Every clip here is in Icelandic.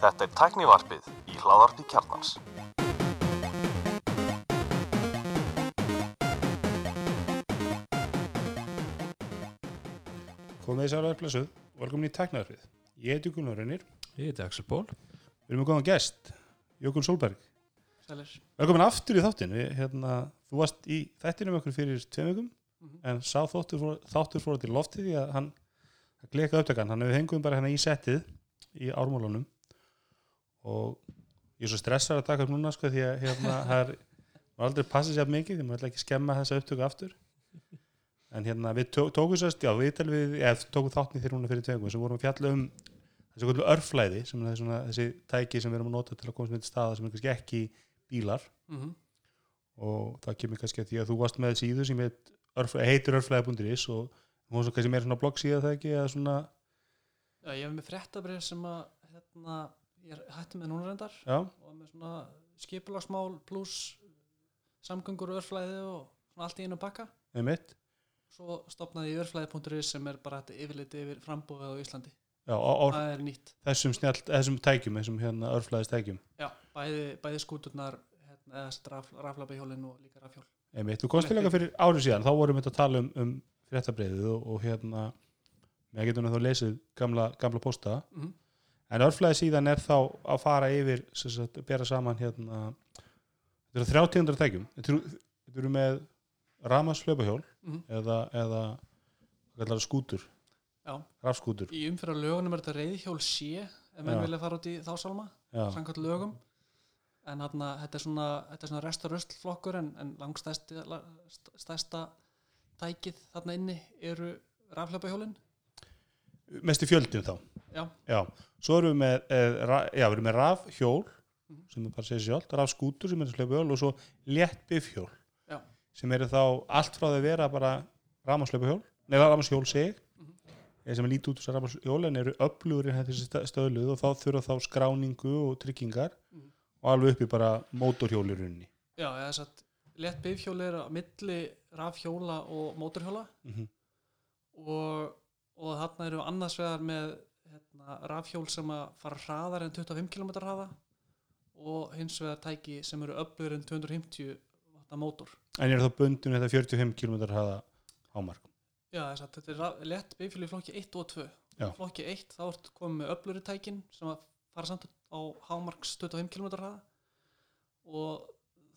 Þetta er tæknivarpið í hláðarpi kjarnans. Komið þið sára öllblessuð, velkomin í Tæknaðarfið. Ég heiti Gunnar Reynir, Ég heiti Axel Ból við erum með góðan gest, Jökun Solberg. Sælir. Velkomin aftur í þáttin, við, hérna, þú varst í þættinum okkur fyrir tveim vikum, Mhm. en sá þáttur fór, þáttur fór til loftið því að hann glekaði upptakan, hann hefur henguðum bara hérna í settið í ármálunum. Og ég er svo stressar að taka upp núna sko því að hérna, það er maður aldrei passið sér mikið því maður ætla ekki að skemma þessa upptöku aftur. En hérna við tó, tókum sérst, já við tel við, eða tókum þáttni þegar núna fyrir tveim vikum sem vorum að fjalla um þessi kvöldu örflæði sem er svona, þessi tæki sem við erum að nota til að komast með til staða sem er kannski ekki bílar. Mm og það kemur kannski að því að þú varst með síðu sem heit, örf, heitir örflæði.is og hún er svo kannski meira svona blogg síða það ekki eða svona, Já, ég hef með fréttabrið sem að hérna, ég hætti með núna reyndar já, og með svona skipulagsmál pluss samgöngur og örflæði og svona allt í einu bakka. með mitt Svo stopnaði ég örflæði.is sem er bara þetta yfirliti yfir frambúið á Íslandi. já, á Það er nýtt. þessum, snjall, þessum tækjum, þessum hérna örflæðis tækjum Já, bæði, bæði skúturnar, hérna, eða raf, raflabihjólinn og líka rafhjól. einmitt, þú komst til eitthvað fyrir árið síðan þá vorum við að tala um, um fréttabreiðið og, og hérna með getum við þá lesið gamla, gamla posta Mm en örflæði síðan er þá að fara yfir sagt, bera saman hérna þetta eru 300 tækjum. Þetta eru, með ramas hlaupahjól Mhm. eða, eða skútur. Rafskútur. Í umfyrra lögunum er þetta reyðhjól sé ef Já. vilja fara út í þá salma. já, samkvæmt lögum. En þarna, þetta er svona, svona rest og röstlflokkur en, en langstæsti la- st- stærsta tækið þarna inni eru rafhljöpahjólin mesti fjöldin þá já, já, svo erum við með, eh, ra, já, við erum með rafhjól Mhm. sem er bara að segja sjálft, rafskútur sem er hlaupahjól og svo létt bifhjól Já. sem eru þá allt frá því að vera bara rafmaslöpahjól, neða rafmashjól sig Mhm. eða sem er lítið út úr þessar rafmashjól en eru öflugur í þessi stö- stöðluð og þá þurfa þá skráningu og tryggingar Mhm. og alveg upp í bara mótorhjól í rauninni já, þess að létt bifhjól er á milli rafhjóla og mótorhjóla mm og, og þarna eru annars vegar með hérna, rafhjól sem að fara hraðar en 25 km hraða og hins vegar tæki sem eru öflugur en 250 watta mótor en eru þá bundin þetta 45 km hraða hámark Já, þess að þetta er ra- létt bifhjól í flokki 1 og 2. Já. Flokki 1 þá ertu komið með öfluri tækin sem að fara samt á hámarks 25 km hraða og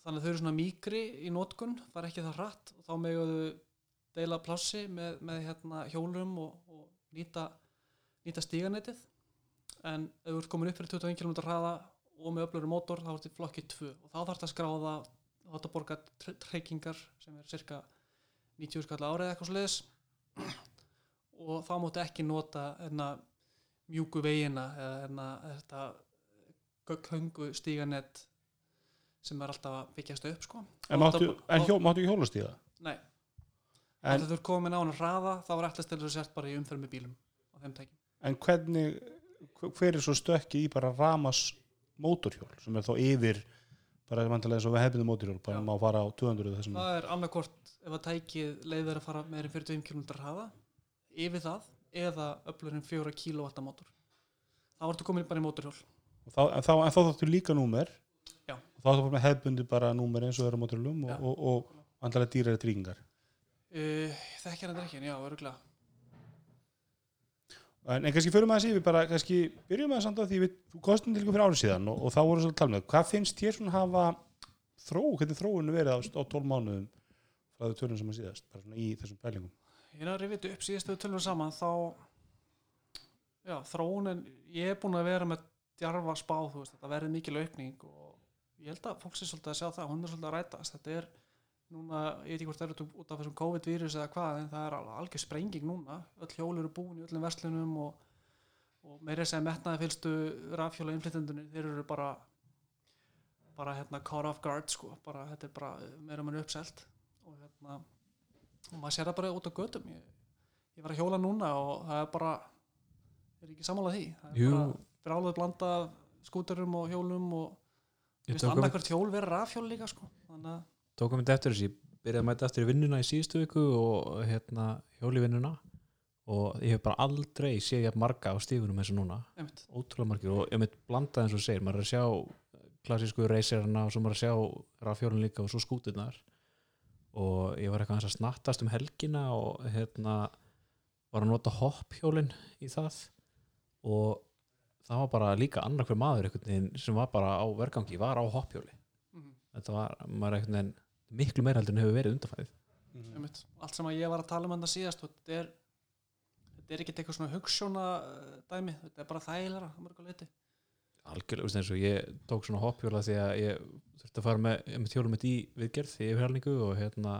þannig að þau eru svona mýkri í nótkun, fara ekki það hratt. Og þá meguðu deila plássi með, með hérna hjólum og, og nýta, nýta stíganetið. En ef þú ert komin upp fyrir 25 km hraða og með öfluri mótor þá ertu í flokki 2 og þá þarf þetta að skráða þá þarf þetta að borga tre- tryggingar sem er cirka 90 skall árið eitthvað sliðis og þá máttu ekki nota enna mjúku vegina eða enna þetta köngu stíganett sem er alltaf að byggjast upp sko. en, máttu, ekki hjólast í það Nei, en, þú er komin á hann hraða þá er alltaf stilur sért bara í umferð með bílum á þeim tækjum. en hvernig hver er svo stökki í bara ramas mótorhjól sem er þá yfir bara vantilega eins og við hefðum mótorhjól bara má fara á 200 þessum Það er annarkort ef að tækið leiðir að fara meira en 45 km hraða yfir það eða öflurinn 4 kW mótor. Þá ertu komin bara í mótorhjól. þá, en, þá, þá þáttu líka númer þá bara með hefðbundi bara númer eins og það eru á mótorhjólum Já. og, og, og vantilega dýrari tryggingar Uh, þekkja hann ekki, já, öruglega. en, en kannski maður að sé við bara kannski byrjum það samt á því við, þú kostum til ykkur fyrir árið síðan og, og þá voru svo að tala með hvað finnst þér svona hafa þró, hvernig þróunu verið á, á 12 mánuðum frá þau tölum sem að síðast í þessum pælingum Ég er að þetta upp síðast við tölum saman þá já, þróunin ég er búin að vera með djarfa spá þú veist, þetta verði mikil aukning og ég held að fólk sé svolítið að sjá það hún er svolítið að rætast, þetta er núna, ég veit ekki hvort það eru út af þessum COVID-vírus eða hvað, en það er al- algjör sprenging núna. Öll hjól eru búin í öllum verslunum og, og meira sem metnaði fylstu rafhjóla innflytendunni, þeir eru bara bara hérna caught off guard sko, bara þetta er bara meira mann uppselt. Og hérna og maður sér það bara út á götum. Ég, ég var að hjóla núna og það er bara er ekki sammála því. Það er Jú. bara brálaði blanda af skúterum og hjólum og Ég Vist, tók um- annarkvært hjól verið rafhjól líka sko. tókum þetta eftir þessi, ég byrjaði að mæta eftir vinnuna í síðustu viku og hérna hjóli vinnuna. Og ég hef bara aldrei séð marga á stífunum eins og núna. Einmitt, ótrúlega margir og ég mitt blanda eins og segir. Maður er að sjá klassísku reyserina og svo maður er að sjá rafjólun líka og svo skúturnar. Og ég var eitthvað að snattast um helgina og hérna var að nota hopphjólin í það. Og það var bara líka annar hver maður sem var bara á vergangi var á hopphjóli mhm, þetta var, maður er einhvern veginn miklu meira heldur en hefur verið undanfæðið Mhm. einmitt. Allt sem að ég var að tala um þetta síðast og þetta er þetta er ekkert eitthvað svona hugssjóna dæmi, þetta er bara þægilega að mörgu leiti algjörlega, veist eins og ég tók svona hoppjóla því að ég þurfti að fara með, með hjólum mitt í viðgerð í yfirhælningu og hérna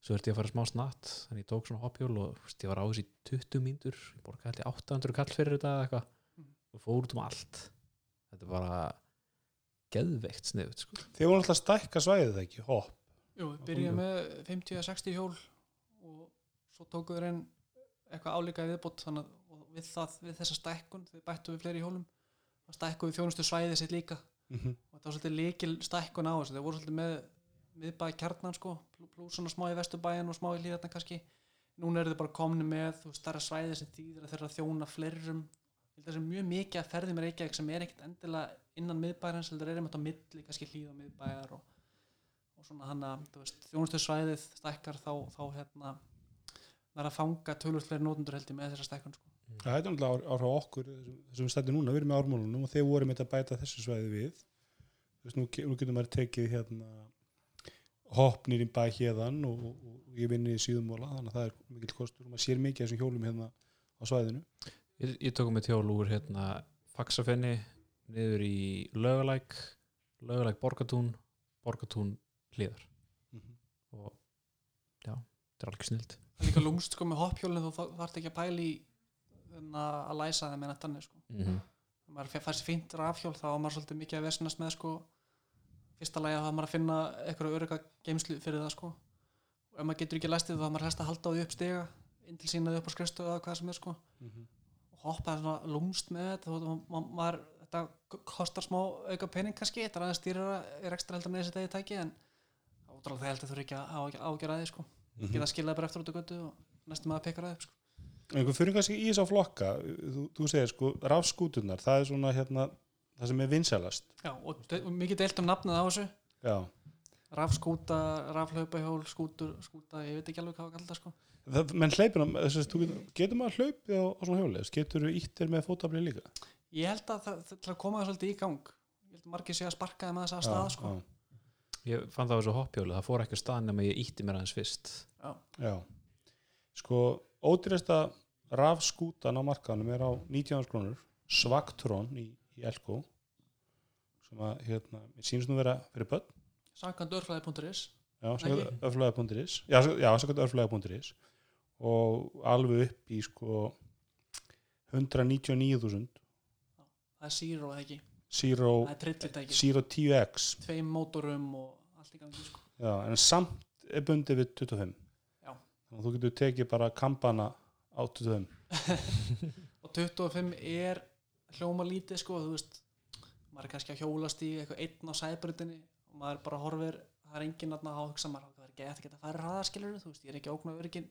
svo þurfti ég að fara smá snatt þannig ég tók svona hoppjól og veist, ég var á þessi 20 mínútur ég borgaði ég 800 kall fyrir þetta eða eitthvað. Og fór út um allt. Þetta er bara geðveikt sniðut sko. Þið voru alltaf að stækka svæðið það ekki, hopp. Jú, við byrjuðum með 50-60 hjól og svo tókum við einn eitthvað álíka í viðbót þannig að við, það, við þessa stækkun við bættum við fleiri hjólum þá stækkum við þjónustu svæðið sitt líka. Mhm. og þetta var svolítið líkil stækkun á þessu. Þeir voru svolítið með miðbæði kjarnan sko, pl- pluss svona smá í vesturbæin og smá í hlýðarna kannski. Núna eru þið bara komni með þú veist, stærra svæði sem þýðir að þeir eru að þjóna fleirum. ég held að það sé mjög mikið að ferði með Reykjavík sem er ekkert endilega innan miðbæjarins heldur er einmitt á milli, kannski hlýð og miðbæjar og, og svona hann að þjónustu svæðið stækkar þá, þá hérna verða að fanga tölvöld fleiri nótundur held ég með þessa stækkun sko. Það er náttúrulega áhrif á okkur þessum þessum stætti núna, við erum með ármálunum og þeir voru með að bæta þessu svæði við. Veist, nú, nú getur maður tekið hérna hoppnir í bæ hérðan og, og, og ég vinni í síðumóla þannig að það er mikill kostur og maður sér mikið þessum hjólum hérna á svæðinu ég, ég tók með hjól úr hérna faxafenni niður í lögalæk lögalæk borgatún borgatún hlýðar Mhm. og já, þetta er alveg snild það er líka lúmst sko með hoppjólinn þú þarf ekki að pæla í hérna, að læsa þeim en að tanni sko. mm -hmm. Ef maður fær sér fínt rafhjól þá var maður svolítið mikið að vesnast með sko fyrsta lagi að það maður að finna eitthvað örygga geimslu fyrir það sko og ef maður getur ekki læstið þá er maður helst að halda á því upp stiga inn til sínaði upp á skrifstöðu eða hvað sem er sko Mhm. og hoppa svona lúmst með þetta og ma maður, þetta kostar smá auka pening kannski, þetta er aðeins dýrara er ekstra heldur með þessi degi tæki en ótrúlega það heldur þú ekki að ágjara að því sko Mhm. geta skilað bara eftir út á götu og næstum að pekar að upp sko. einhver fyrir kannski í þess að flokka þú, þú segir sko, rafskúturnar það er svona hérna, það sem er vinsælast Já, og, og mikið deilt um nafnið á þessu já, rafskúta, rafhlaupahjól, skútur, skúta, ég veit ekki alveg hvað að kalla það sko. það, menn þú getur, getur maður hlaupið á, á svona hjóli getur þú íttir með fótafli líka Ég held að það, það koma það svolítið í gang ég held að margir sé að sparka þeim að þess að stað sko. já, ég fann það á þessu hoppjóli, það fór ekki að stað nema ég ítti mér aðeins fyrst Já. já. sko ódýresta rafskútan á markaðanum er á 19 krónur Svagtrón í, í Elko sem að hérna, mér sýnst nú vera fyrir börn Sankant örflæði.is já, Ekki? örflæði.is já, svo- já, svo örflæði.is og alveg upp í sko 199.000 Það er Zero ekki, Zero, er Zero 10X Tveim mótorum og allt í gangi sko. já, en samt er bundið við 25 Já. að þú getur tekið bara kampana á 25 Og 25 er hljóma lítið sko, þú veist maður er kannski að hjólast í eitthvað einn á sæbrutinni og maður bara horfir það er enginn að hugsa maður það er ekki eftir að geta færi hraðaskilur þú veist, ég er ekki ógn að örgin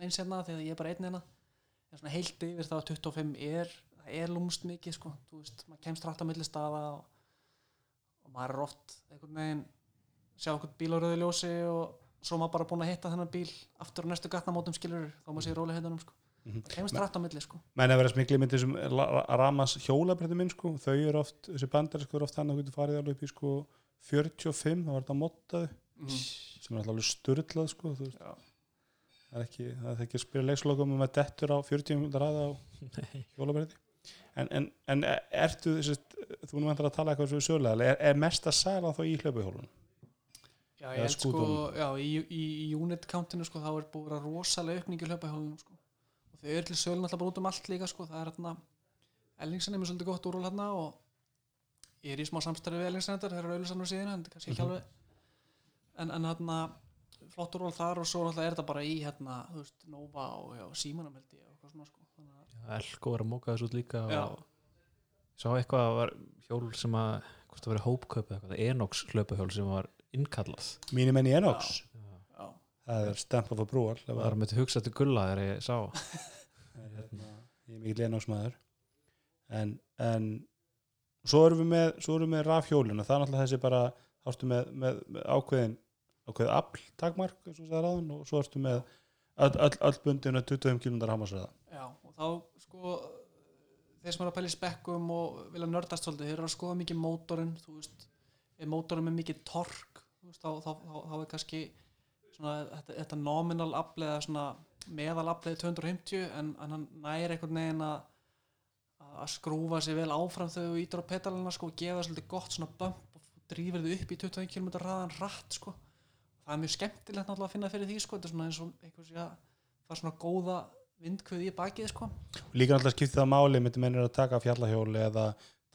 neins hérna þegar ég er bara einn hérna. En svona heilt yfir þá að 25 er það er lúmst mikið sko veist, maður kemst rætt á milli staða og, og maður er oft einhvern veginn sjá einhvern bíl á rauðu ljósi og svo maður bara búin að hitta þennan bíl aftur á næstu gatnamótum skilur þá maður sé róli heitunum sko. Mhm. kemst rætt á milli sko. Menn að vera smikli með þessum ramas hjólabrætti minn sko, þau eru oft, þessi bandar sko, eru oft þannig að þú getur farið alveg upp í sko 45, það var þetta mottaði mm. sem er alltaf styrlað sko, það er ekki það er ekki að spila leikslokum um að dettur á 40 minútur aða á hjólabrætti en, en, en ertu þessi, þú nú vantar að tala eitthvað svo sögulega, er, er mest að sæla þá í hlaupahjólun Já, ég held sko, já, í, í, í unit countinu sko, þá er búið að rosalega aukningi hlaupahjólunum sko. og þau eru til sölun alltaf bara út um allt líka sko. það er hérna Ellingsen er með svolítið gott úrval hérna og ég er í smá samstarfi við þetta, þeir eru auðvitað síðan, en þetta er kannski ekki Mhm. alveg en, en hérna flott úrval þar og svo náttúrulega er þetta bara í hérna, þú veist, Nova og já, Símanum held ég og eitthvað svona sko. þannig Elko var að móka þessu út líka Já. og sá eitthvað að var hjól sem að hvort það verið hópkaup eða eitthvað, Enox hlaupahjól sem var innkallað mínum enn í Enox, já, það er of approval ef það var að- með hugsað til gulla þegar ég sá mikið leinagsmaður en, en svo erum við með, erum við með rafhjólinu það er náttúrulega þessi bara þá ertu með, með, með ákveðin ákveðið afl takmark og svo ertu með öll, öll, öll bundinu 25 km hamasræða Já, og þá sko þeir sem eru að pæla í spekkum og vilja nördast svolítið, þeir eru að skoða mikið mótorinn þú veist, ef mótorinn er mikið tork veist, þá, þá, þá, þá er kannski svona, þetta, þetta nominal afl eða meðal aflið 250 en, en hann næri einhvern veginn að að skrúfa sig vel áfram þegar þú ítur á pedalina sko og gefa svolítið gott svona bump og drífur þið upp í 21 km ræðan rætt sko. Það er mjög skemmtilegt náttúrulega að finna fyrir því sko. Þetta er svona eins og einhvers já, það er svona góða vindkvöð í bakið sko. Líka náttúrulega skipti það máli myndi mennir að taka fjallahjóli eða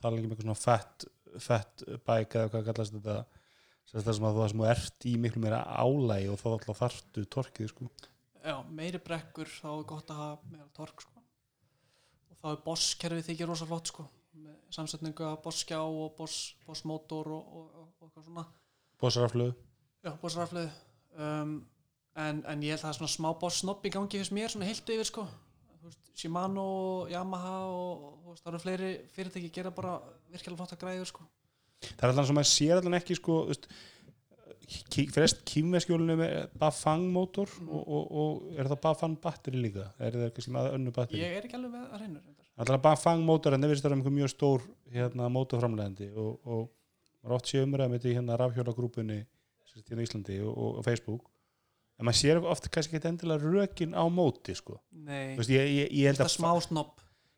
tala um eitthvað svona fett, fett bæk eða hvað kallast þetta. Það sem að þú, ert í miklu meira álægi og þá alltaf þarftu torkið sko. já, meiri brekkur þá er gott að hafa meira tork sko og þá er boss-kerfið þykir rosa flott sko. Með samsetningu af boss-skjá og boss- boss-mótor og, og, og, eitthvað svona. Bósaraflöðu Já, bossraflið um, en, en ég held að það er svona smá boss-snobb í gangi fyrst mér, svona heilt yfir sko. Veist, Shimano, Yamaha og, veist, það eru fleiri fyrirtæki gera bara virkilega flotta græður sko. Það er alltaf sem maður sér alltaf ekki sko, þú veist, flest kýmveskjólinu með Bafang mótor og, og, og er það Bafang batteri líka er það kannski með önnu batteri Ég er ekki alveg með að reyndar. alltaf Bafang mótor en það virðist að vera einhver mjög stór hérna, mótorframlegandi og, og maður oft sé umræða með þetta í hérna rafhjólagrúpunni sem sagt, hérna í Íslandi og, og, Facebook en maður sér oft kannski ekki endilega rökin á móti sko. Nei, Þú veist, ég, ég, ég held að smá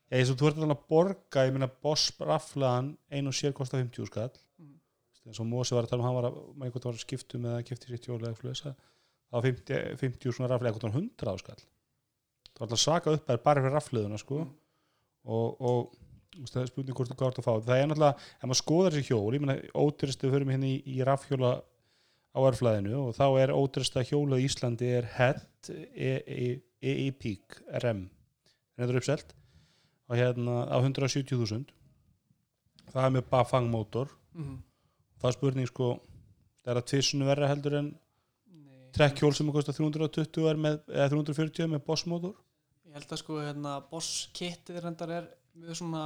ég, þú ert alveg að borga, ég meina Boss raflaðan einu og sér kosta 50 skall Mm. Eins og Mósi var að tala um hann var að, maður einhvern var að skiptum eða kipti sitt hjóli eða eitthvað þess það var 50, 50 svona raflega eitthvað 100 skall. Það var alltaf svaka upp að bara fyrir rafliðuna sko. Mm. og, og veist, það er spurning hvort þú gátt að fá. Það er náttúrulega, ef maður skoðar þessi hjól ég meina ódýrastu, við förum hérna í, í rafhjóla á erflæðinu og þá er ódýrasta hjóla í Íslandi er HED EE Peak RM það er uppselt? Og hérna á 170.000 það er með Bafang mótor mm það er spurning sko það er að tvissinu verra heldur en trekkhjól sem kostar 320 er með, eða 340 er með Boss mótor ég held að sko hérna boss-kittið reyndar er mjög svona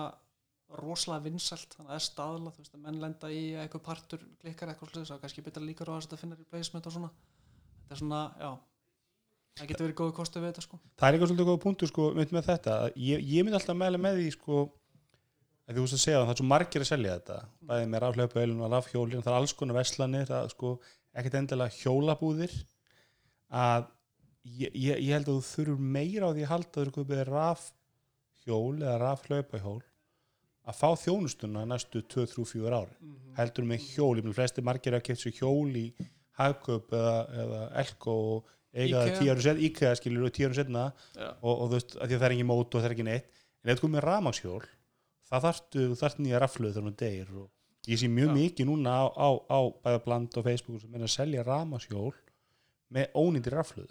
rosalega vinsælt þannig að það er staðla, þú veist að menn lenda í að eitthvað partur klikkar eitthvað sluðis og kannski betra líkur á að þetta finna replacement og svona. Þetta er svona, já það getur verið góðu kostu við þetta sko. Það er eitthvað svolítið góða punktur sko mynd með þetta. Að ég, ég mynd alltaf meðlega með því sko að þú veist að segja það, það er svo margir að selja þetta. Bæði með rafhlaupaölun og rafhjólin það er alls konar veslanir, sko ekkert endilega hjólabúðir. Að ég, ég, held að þú þurfur meira á því að halda að þú eru kupið rafhjól eða rafhlaupahjól að fá þjónustuna næstu 2-3-4 ári mm heldur með hjól, ég meina flesti margir að kemst sér hjól í hagköp eða, eða elko og eiga það IKEA. tíu ára setna, IKEA skilur og tíu ára setna og, og þú veist, að að það er ekki mót og það er ekki neitt en ef þú komið með ramagshjól það þarftu, þú þarft nýja rafluð þegar hún deyr og ég sé mjög Já. mikið núna á, á, á bæða bland og Facebook sem er að selja ramagshjól með ónýndir rafluð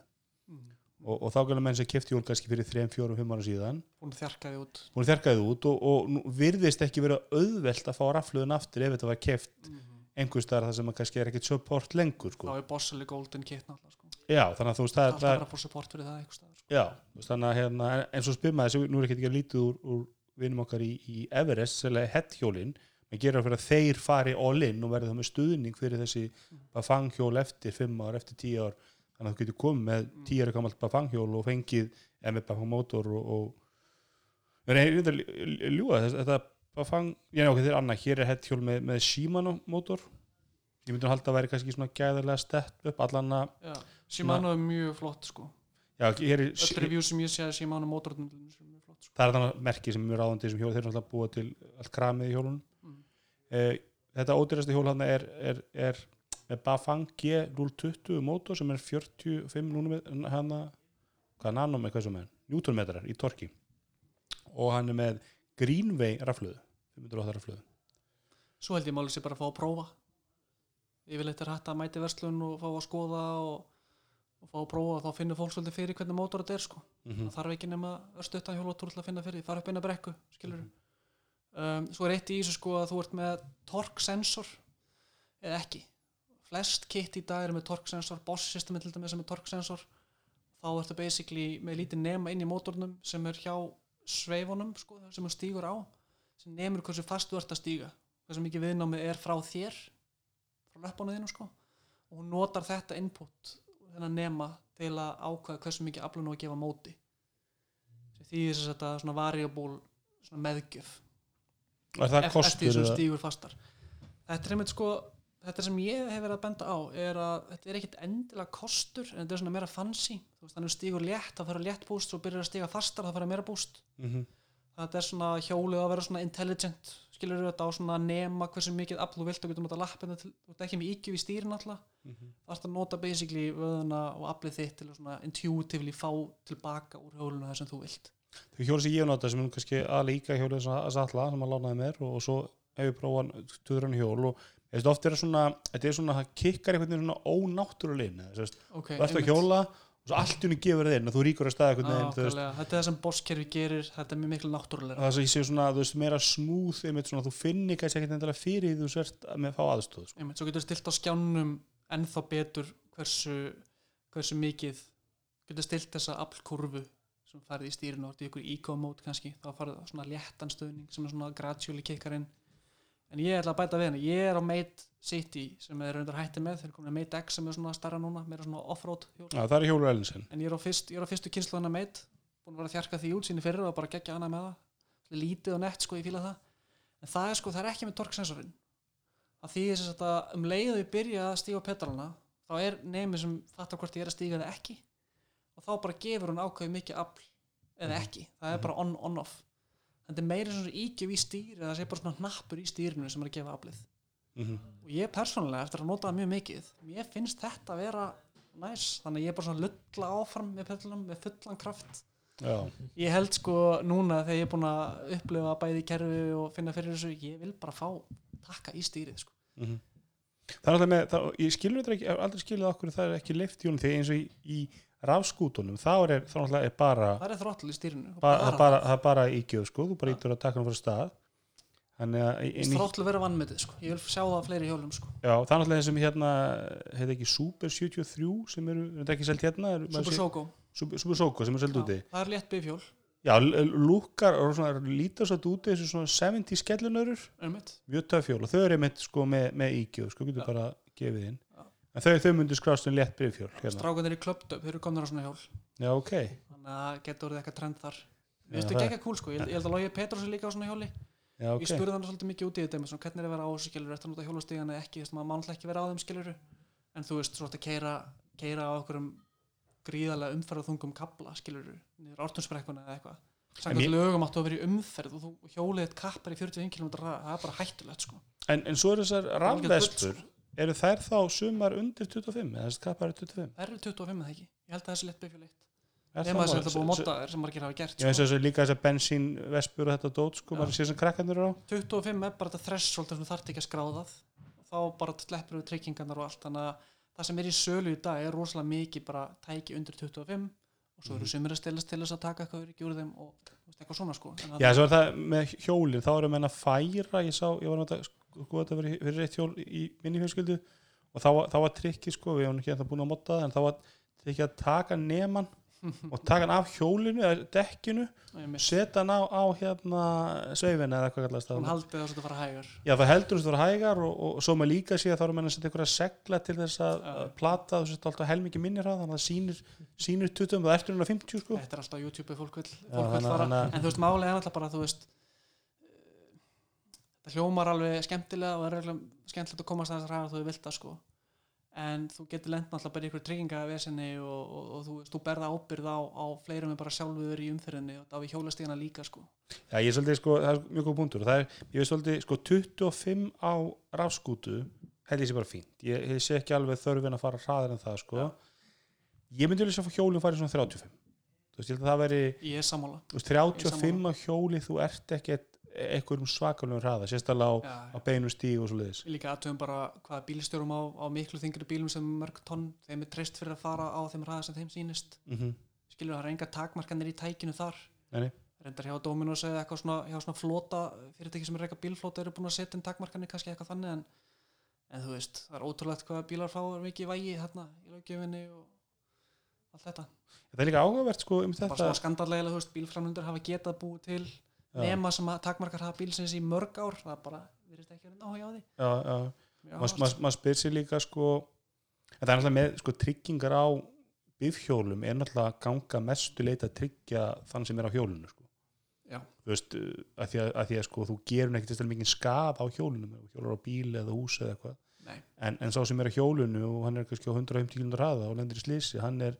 mm. og, og þá gæla menn sem kefti hjól kannski fyrir 3, 4, 5 ára síðan búin að þjarka því út hún þerkaði út og, og virðist ekki vera auðvelt að fá rafluðin aftur ef þetta var keft mm. einhvers staðar það sem að kannski er ekkert support lengur þá sko. er bossali golden kit náttúrulega sko já, þannig að þú veist það, alltaf það bara fór support fyrir það eitthvað staðar sko. já, þannig að hérna, eins og maður, þessi- nú er ekki ekki að lítið úr, úr vinum okkar í, í Everest, sérlega headhjólin maður gerir fyrir að þeir fari all in og verði það með stuðning fyrir þessi bafanghjól eftir 5 ár, eftir 10 ár. Þannig að þú getur komið með 10 ára gammalt bafanghjól og fengið eða með bafangmótor og, og ég veit að ljúga þess, þetta bafang, ég nefnir þér annað. Hér er headhjól með, með Shimano mótor ég myndi að halda að væri kannski svona gæðarlega stett upp allan að Já. Shimano er mjög flott sko. Já, er öll review sem ég sé að Shimano mótornum er mjög flott sko. Það er þannig merki sem er mjög ráðandi sem hjól, þeir alltaf búa til allt kramið í hjólunum. Mm. eh, þetta ódýrasti hjól hann er, er, er með Bafang G020 mótor sem er 45 núna hana, hvað nanom eitthvað sem er Newtonmetrar í torki. Og hann er með Greenway rafluðu 508 rafluðu svo held ég máli sér bara að fá að prófa. Yfirleitt er hægt að mæti verslun og fá að skoða og, og fá að prófa og þá finnur fólk svolítið fyrir hvernig mótor þetta er sko. Mm það þarf ekki nema örstuttan hjólatúr til að finna fyrir því, þarf upp eina brekku skilur um, svo er eitt í þessu sko að þú ert með torque sensor eða ekki. Flest kit í dag er með torque sensor boss systemi til dæmis er torque sensor þá ertu basically með lítið nema inn í mótornum sem er hjá sveifunum sko, sem hún stígur á sem nemur hversu fast þú ert að stíga. Hversu mikið viðnámið er frá þér frá löpunum þínum sko. Og hún notar þetta input þennan nema til að ákveða hversu mikið aflun og að gefa móti. Sem því þess að þetta svona variable svona meðgjöf. Og er eftir þessum eða- stígur fastar. Þetta er einmitt sko þetta sem ég hef verið að benda á er að þetta er ekkit endilega kostur en þetta er svona meira fancy. Veist þannig að stígur létt það fara létt búst svo byrjar að stíga fastar það fara meira búst Mhm. þetta er svona hjólið að vera svona intelligent skilur þetta á svona nema hversu mikið afl þú vilt og getur nota lappina til þú ert ekki með íkju í stýrin alltaf Mhm. það ert að nota basically vöðuna og aflið þitt til að intuitively fá tilbaka úr hjólinu það sem þú vilt þau hjóli sem ég nota sem er kannski aðlíka hjólið þess að Salla sem að lánaði mér og, svo hef ég prófað tuðrann hjól og ég veist oft er það svona þetta er svona, það kikkar einhvern veginn svona ónáttúrulegin þú okay, þú ert á hjóla og svo allt í henni gefur þið inn og þú ríkur að staða þú Ákveðlega, þetta er það sem bosskerfi gerir þetta er mjög miklu náttúrulega það sem ég sé svona, þú veist, meira smúð þú finnir kannski ekkert endilega fyrir því þú sért með að fá aðstóð sko. Svo getur stilt á skjánum ennþá betur hversu, hversu mikið getur stilt þessa aflkurfu sem farið í stýrinu og þetta í ykkur eco-mode kannski, þá farið það svona léttan stöðning sem er svona gradually kickar inn. En ég ætla að bæta við henni, ég er á Mate City sem er reyndar hætti með, þeir komin að Mate X sem er svona starra núna, meira svona off-road hjól. Já, það er hjólur Ellinsen en ég er á, fyrst, ég er á fyrstu kynsluðan að Mate búin að vera að þjarka því út síni fyrir og bara gegja hana með það. Lítið og nett sko, ég fíla það. En það er sko, það er ekki með torksensorinn að því þess að um leiðu ég byrja að stíga á pedalana þá er nefnir sem fattar hvort ég er að stíga eða ekki. Og þá bara gefur hún ákveði mikið afl eða ekki, það er bara on, on off er meira svona ígjöf í stýri eða það sé bara svona hnappur í stýrinu sem er að gefa aflið. Mm og ég persónulega eftir að nota það mjög mikið mér finnst þetta að vera næs. Þannig ég er bara svona lulla áfram með pedalum með fullan kraft. Já, ég held sko núna þegar ég er búin að upplifa bæði kerfi og finna fyrir þessu ég vil bara fá takka í stýrið sko. mm Það er alltaf með, það, ég skilur þetta ekki, aldrei skilur okkur það er ekki leift hjólum þegar eins og í, í rafskútunum, þá er, náttúrulega er bara það er þróttul í stýrinu og bara, það bara, það er bara ígjöf sko, þú bara ítur að taka hann fyrir stað. Í, þróttul vera vannmetið sko. ég vil sjá það á fleiri hjólum sko. já, það er náttúrulega þessum hérna heiti ekki Super 73 sem eru, er þetta ekki selt hérna? Er, Super Sogo Super, Soko sem er selt úti. það er létt bifjól já, lúkar og svona lítar svo úti þessu svona 70 skellunörur mjög töffjól og þau eru einmitt sko með, með ígjöf sko, getur Já. bara gefið inn. Já. en þau, þau myndu skrást um létt bifjól hérna. strákanir í klöptöp, þeir eru komnir á svona hjól. Já, ok. Þannig að getur orðið eitthvað trend þar. Það- það ekki cool sko, ég held, ég að Lógi Petrus er líka á svona hjóli. Já, Ég ok spurði hann svolítið mikið út í þetta svona, hvernig er að vera á þessu skilur, eftir að nota hjólastígan eða ekki, að niður ártunsbrekkuna eða eitthvað En Samkvæmt ég- lögum áttu að vera í umferð og þú hjólið eitt kappar í 45 km það er bara hættulegt sko. En, en svo eru þessar rafvespur, bull, eru þær þá sumar undir 25, eða þessi kappar er 25? Það eru 25 eða ekki, ég held að þessi lett bifjól eitt Er Nefna þess að þetta búið að móta þér sem margir hafa gert Já, sko. og þessi líka þessar bensínvespur og þetta dót, sko, Já. maður sé sem krakkandur á. 25 er bara þetta sem þú þarft ekki að skráðað og þá bara sleppur við tryggingarnar og allt þannig að það sem er í sölu í dag er rosalega mikið bara tæki undir 25 og svo eru Mhm. sumir að stelast til þess að taka eitthvað öryggi úr þeim og eitthvað svona sko Já, það- svo er það með hjólinn, þá erum menn að færa, ég sá, ég var náttúrulega, sko, þetta verið fyrir eitt hjól í minni fjölskyldu og þá var trikki, sko, við hefum ekki ennþá búin að motta það, en þá var trikki að taka neman og taka hann af hjólinu eða dekkinu, setja hann á, á hérna sveifina eða eitthvað kallast hún það. haldið það svo þetta fara hægar. Já, það heldur þess að vera hægar og, og, svo maður líka sé að þá erum menn að setja einhverja segla til þess að að plata þú sett alltaf helmingi minni hraða þannig að það sýnir, sýnir 20 það ertur hún að 50 sko. Þetta er alltaf á YouTube fólk vil, fara. að- en þú veist málega er alltaf bara þú veist eh, þetta hljómar alveg skemmtilega og er skemmtilegt að komast að þess að ræða þú vilt það sko en þú getur lent náttúrulega bara ykkur tryggingavesinni og, og, og þú, þú berða ábyrð á, á fleirum en bara sjálfur í umferðinni og það við hjólastíðana líka sko. Já, ég er svolítið sko, það er mjög góð punktur. Og það er, ég veist svolítið, sko 25 á rafskútu held ég sé bara fínt. Ég, ég sé ekki alveg þörfin að fara hraðar en það sko. Já. ég myndi vilja sjá að hjólinn fari svona 35 þú veist, ég held að það veri ég er sammála. Þú veist, Ég 35 á hjóli þú ert ekki einhverjum svakalum hraða sérstaklega á, Já, á beinum stíg og svo liðis Við líka aðtöfum bara hvaða bílstjórum á, á miklu þingri bílum sem mörg tonn þeim er treyst fyrir að fara á þeim hraða sem þeim sýnist. Mm -hmm. skilur það er enga takmarkanir í tækinu þar. Nei, reyndar hjá Dominos eða eitthvað svona, hjá svona flota fyrirtæki sem er eitthvað bílflota eru búin að setja inn takmarkanir kannski eitthvað þannig en, en þú veist, það er ótrúlegt hvað bílar fá mikið vægi hérna í löggefinni og allt þetta, það er líka áhugavert sko um bara þetta svona skandallega þú veist, bílframlundur hafa getað búið til. Nema sem að takmarkar hafa bílsins í mörg ár það bara, virðist ekki verið áhuga á því. Já, já, maður ma, spyr sér líka sko en það er náttúrulega með sko tryggingar á bifhjólum er náttúrulega að ganga mestu leita að tryggja þann sem er á hjólinu sko. Já. þú veist, að því að, að því að sko þú gerur ekkert þess að mikið skaf á hjólunum hjólar á bíl eða hús eða eitthvað. En, en sá sem er á hjólinu og hann er kannski á 150 km hraða og lendir í slísi hann er,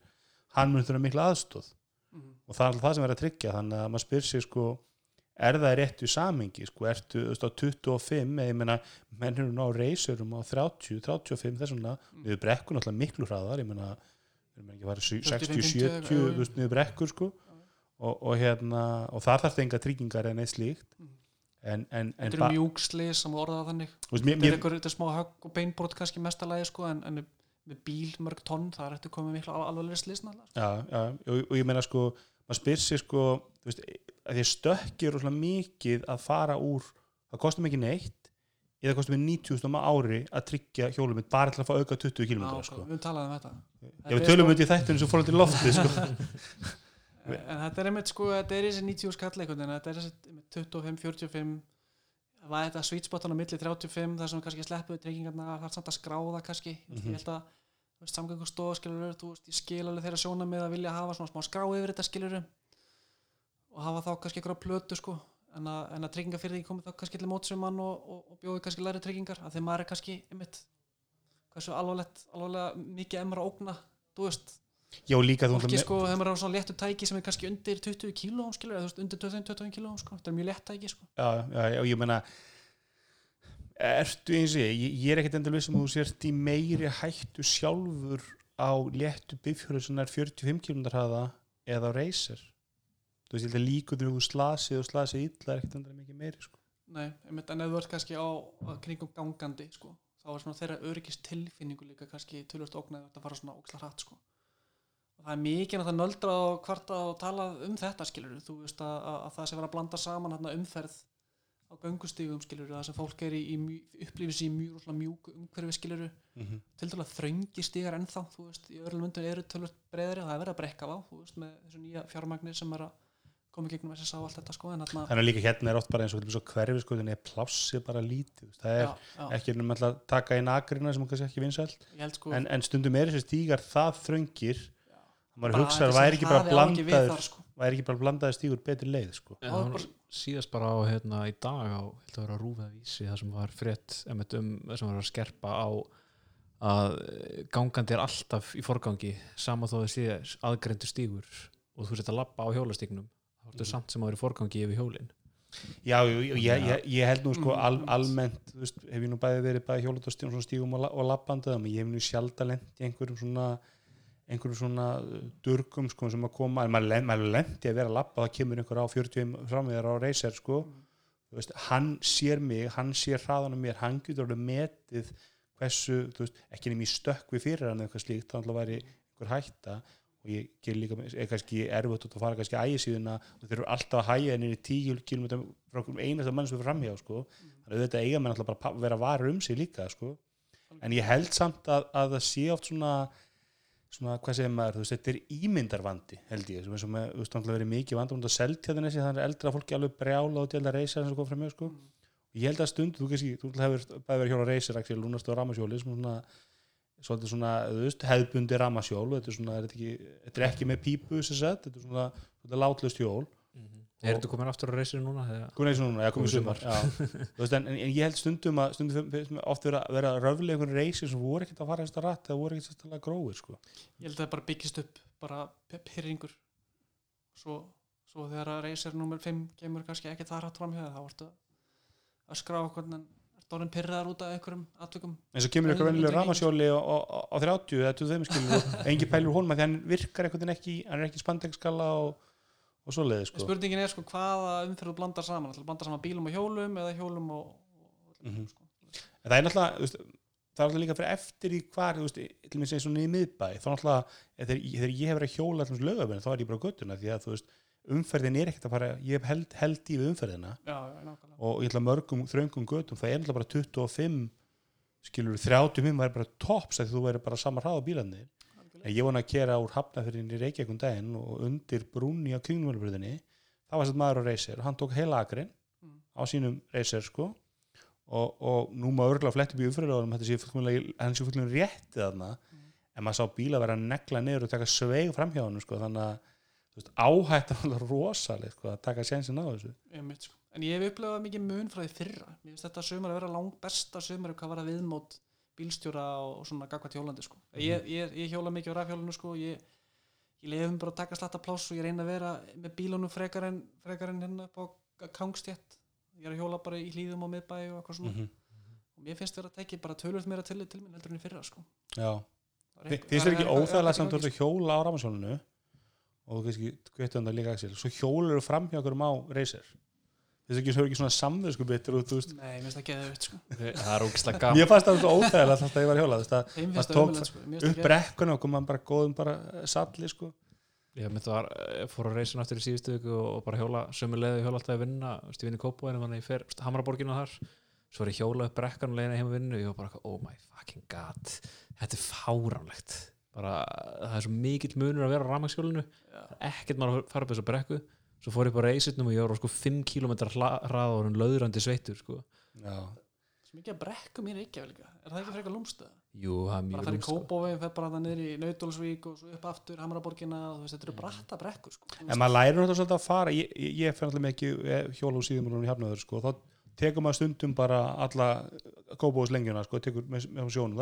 hann mun þurfa mikla aðstóð Mhm. og það er alltaf það sem er að tryggja þannig að maður spyr sig sko er það réttu samengi sko, ertu veist, á 25 eða ég meina menn eru ná reysurum á 30, 35 þess vegna, Mm. niður brekkur náttúrulega miklu hraðar, ég meina við erum ekki að 45, 60, 50, 70 já, þú veist, niður brekkur sko. Og, og hérna, og þar þarf það enga tryggingar en eitt slíkt. Mm. en, en, en þetta er mjúksli sem orðaða þannig. Veist, mér, þetta er er smá högg og beinbrot kannski mestalagi sko, en, en með bíl mörg tonn það er eftir komið miklu al- alvarlegri slísna sko. já, já, og, og ég meina sko maður spyr sig sko veist, því stökkir rosalega mikið að fara úr, það kostum ekki neitt eða kostum við 90.000 á ári að tryggja hjólum mitt bara til að fá auka 20 km Já, sko. við talaðum um þetta ég við tölum undir þættinu sem fór til lofti sko. en þetta er einmitt sko, þetta er þessi 90 skall einhvern veginn, þetta er þessi einmitt 25, 45 það var þetta sweet spot hann á milli 35 þar sem við kannski sleppuðu tryggingarna það er samt að skráða kannski mm Mhm. ég held að samgöngustofa skilur þú veist, ég skil alveg þeirra sjóna með að vilja hafa svona smá skrá yfir þetta skilur og hafa þá kannski einhverja plötu sko en að, en að tryggingafyrði komið þá kannski til mótsumann og, og, og bjóði kannski læri tryggingar að þeim maður er kannski einmitt hversu alvarlegt, alvarlega mikið emra ógna, þú veist já líka þú náttúrulega sko, þegar maður er á svona léttu tæki sem er kannski undir 20 kíló skilur, eða þú veist, undir 20-25 kíló sko. þetta er mjög létt tæki sko. já, já, já, ég meina ertu eins og ég, ég- er ekkert endur vissum að þú sért í meiri hættu sjálfur á léttu bifhjóru sem er 45 km hraða eða á reysir þú veist, ég held að líka þú slasið og slasið illa er ekkert endur mikið meiri sko. Nei, en þú ert kannski á, kringum gangandi sko, þá er svona þeirra öryggist tilfinningu líka kannski tölvöld ógnað að fara svona óksla hratt sko. það er mikið að það nöldra og kvarta og tala um þetta skilur þú veist að, að, að það sé vera að blanda saman hérna, umferð á göngustígum skilur það sem fólk er í, í sér í mjög mjúku umhverfi skilur mm -hmm. til dæla þröngi stígar ennþá þú veist, í öðrum myndum eru tölvöld breyðari og það er verið að brekka á, þú veist, með þessu nýja fjármagnir sem er að koma í gegnum SSA og allt þetta sko, en þarna þannig að líka hérna er oft bara eins og, hverfi sko, þannig að plássið bara lítið það er já, já, ekki um að taka inn agrina sem kannski ekki vinsælt. Sko en, en stundum er þessi stígar það þröngir að maður bara hugsa að þessi væri ekki bara blandaður. sko. Væri ekki bara blandaður stígur betri leið sko. Já, það það var síðast bara á hérna í dag á, held að vera rúfið vísi það sem var frétt um, sem var að skerpa á að gangandi er alltaf í forgangi sama þó þau sé aðgreindu stígur og þú sett að labba á hjólastígnum þá ertu Mhm. samt sem að vera í forgangi yfir hjólin já, ég, ég, ég, ég held nú sko Mm, al, almennt, þú veist, hef ég nú bæði verið bæði hjólat og og, la- og labbandið en ég hef nú sjálf lent í einhverjum svona einhverjum svona uh, durgum sko, sem að koma, en maður, maður lendi að vera að labba, það kemur einhver á 40 framviðar á reyser sko, veist, hann sér mig, hann sér hraðan á mér, hann getur alveg metið hversu, þú veist, ekki nefnir stökkvi fyrir hann eða eitthvað slíkt, þannig að væri einhver hætta og ég ger líka, er kannski erfitt út að fara kannski ægisíðuna og þeir eru alltaf að hæja henni í 10 km frá einasta mann sem er framhjá sko. þannig að þetta eiga menn alltaf bara vera varir um sig líka sko. en ég held samt að, að það sé oft svona svona, hvað segir maður, þú veist, þetta er ímyndarvandi held ég, sem er sem þú veist, náttúrulega verið mikið vandamund að selja þessi, þannig að eldra fólki alveg brjála og að reysa sem kom fram með, sko. Og ég held að stund, þú kannski, þú hefur bæði verið hjóla reysir, Axel, Lúnast og Ramasjóli svona, svolítið svona, þú veist, hefðbundi Ramasjól, þetta er svona, er þetta, ekki, þetta er ekki með pípu, sem sagt, þetta er svona, þetta er látlust hjól, Er þetta komin aftur á reysir núna? Komið eins og núna, já, komið Komið sumar, já, þú veist, en, en ég held stundum að, stundum finnst mér oft vera, vera röflega einhvern reysir sem voru ekkert að fara eftir rætt, það voru ekkert sérstæðlega gróir, sko. ég held að það bara byggist upp bara pyrringur svo, svo þegar að reysir nummer 5 kemur kannski ekki það rætt fram hjá það þá ertu að skrá okkur en ertu orðin pyrraðar út af einhverjum atvikum eins og kemur eitthvað ekki. ramasjóli á, á, á 30 eða 25 skilur og engi pælur honum að því hann virkar veginn ekki hann er ekki spandegskala og, og svo leiði sko. spurningin er sko hvaða umferð þú blandar saman ætlar að blanda saman bílum og hjólum eða hjólum og, og Mhm. sko. en það er náttúrulega veist, það er náttúrulega líka fyrir eftir í hvar þú veist, til mér segir svona í miðbæ þá náttúrulega þegar, ég hef verið að hjóla allum lögabinn þá er ég bara á göttuna því að þú veist umferðin er ekkert að fara, ég hef held, held í við umferðina já, já, og ég ætla mörgum þröngum göttum það er náttúrulega bara 25 skilur 30 minn væri bara tops þegar þú væri bara sama hraða bílarnir ég vona að kera úr hafnafyrin í Reykjavík um daginn og undir brúnni á kringlumölubröðinni það var sett maður á reysir og hann tók heila akrin Mm. á sínum reysir sko og, og nú má örgulega flett upp í umfyrirlega þetta sé fullkomlega rétti þarna Mm. en maður sá bíla vera að negla niður og taka sveig fram hjá hann sko, þannig að veist, áhættan var alveg rosaleg sko, að taka sénsinn á þessu sko. En ég hef upplefað mikið mun frá því fyrra. Mér finnst þetta sömur að vera langt besta sömur hvað var að viðmót bílstjóra og, og svona gagvat hjólandi sko. ég, ég, ég hjóla mikið á rafhjólinu sko. ég, ég lefum bara að taka slatta pláss og ég reyna að vera með bílunum frekar en, frekar en hérna upp á kangstjætt ég er að hjóla bara í hlýðum á miðbæ og eitthvað svona -hmm. og mér finnst vera að tekja bara tölvöld meira til, til minn heldur en í fyrra sko. Það þér er ekki óþægilega samt að hjóla á rafmagnshjólinu og þú kannski kveitti um það líka Axel svo hjólar þú fram hjá okkur á reysir finnst þér ekki, svo ekki svona og þú veist, gangi. Nei, mér finnst það geða upp sko. það er ógislega gaman mér fannst það svo óþægilega alltaf að ég var að hjóla þú veist, að Þeim Það finnst það tók sko. Það upp brekkuna og kom hann bara góðum bara eh, salli sko ég var, eh, fór að reysa aftur í síðustu viku og, bara hjóla sömu leiði hjóla alltaf að vinna þú veist, ég vinn í Kópóinu, þannig ég fer Hamraborgina þar svo er ég hjóla upp brekkan og leiðina heim að vinnu og ég var bara, oh my fucking god þetta er fáránlegt bara, það er svo mikill munur að vera á rafmagnshjólinu Já. ekkert maður að fara upp þessa brekku svo fór ég bara reysitnum og ég var sko 5 km hraða og hann löðrandi sveittur sko. Já, Svo mikið að í Reykjavík líka. Er það ekki frekar lúmstöð? jú, það er bara mjög að fara í lúmst, sko. Kópavegin, fer bara það niður í Nautólsvík og svo upp aftur Hamraborgina og þú veist, þetta eru bratta brekkur sko. En maður lærir náttúrulega svolítið að fara ég, ég, ég fer alltaf ekki hjóla úr síðum og í hafnaður sko, þá tekur maður stundum bara alla kópóðs lengjuna sko, tekur með, með sjónum,